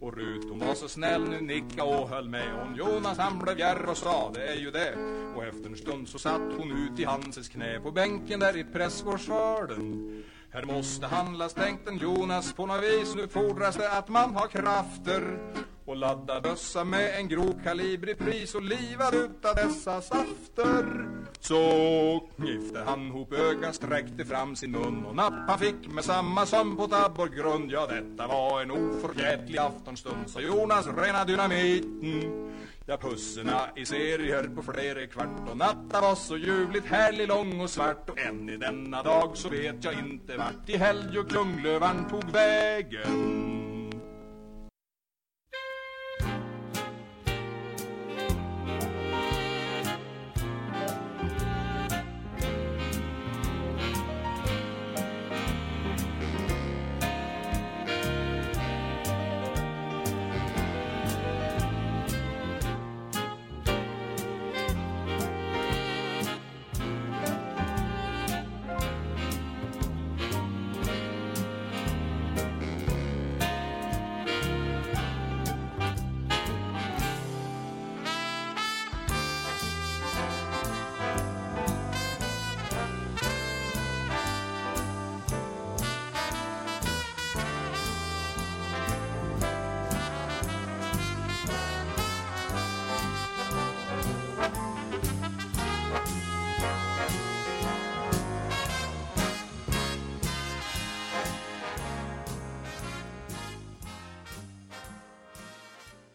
Och Rut hon var så snäll nu nicka och höll med. Hon Jonas han blev järr och sa det är ju det. Och efter en stund så satt hon ut i Hanses knä På bänken där i pressgårdsvarden här måste handlas tänkte Jonas på något vis. Nu fordras det att man har krafter. Och ladda bössa med en grov kalibrig pris och livad utav dessa safter. Så gifte han ihop ögon, sträckte fram sin mun och nappa fick med samma som på tabborgrund Ja, detta var en oförgätlig aftonstund Så Jonas rena dynamiten. Ja, pusserna i serier på flera kvart och natta var så ljuvligt härlig, lång och svart och än i denna dag så vet jag inte vart i helg och klunglövan tog vägen.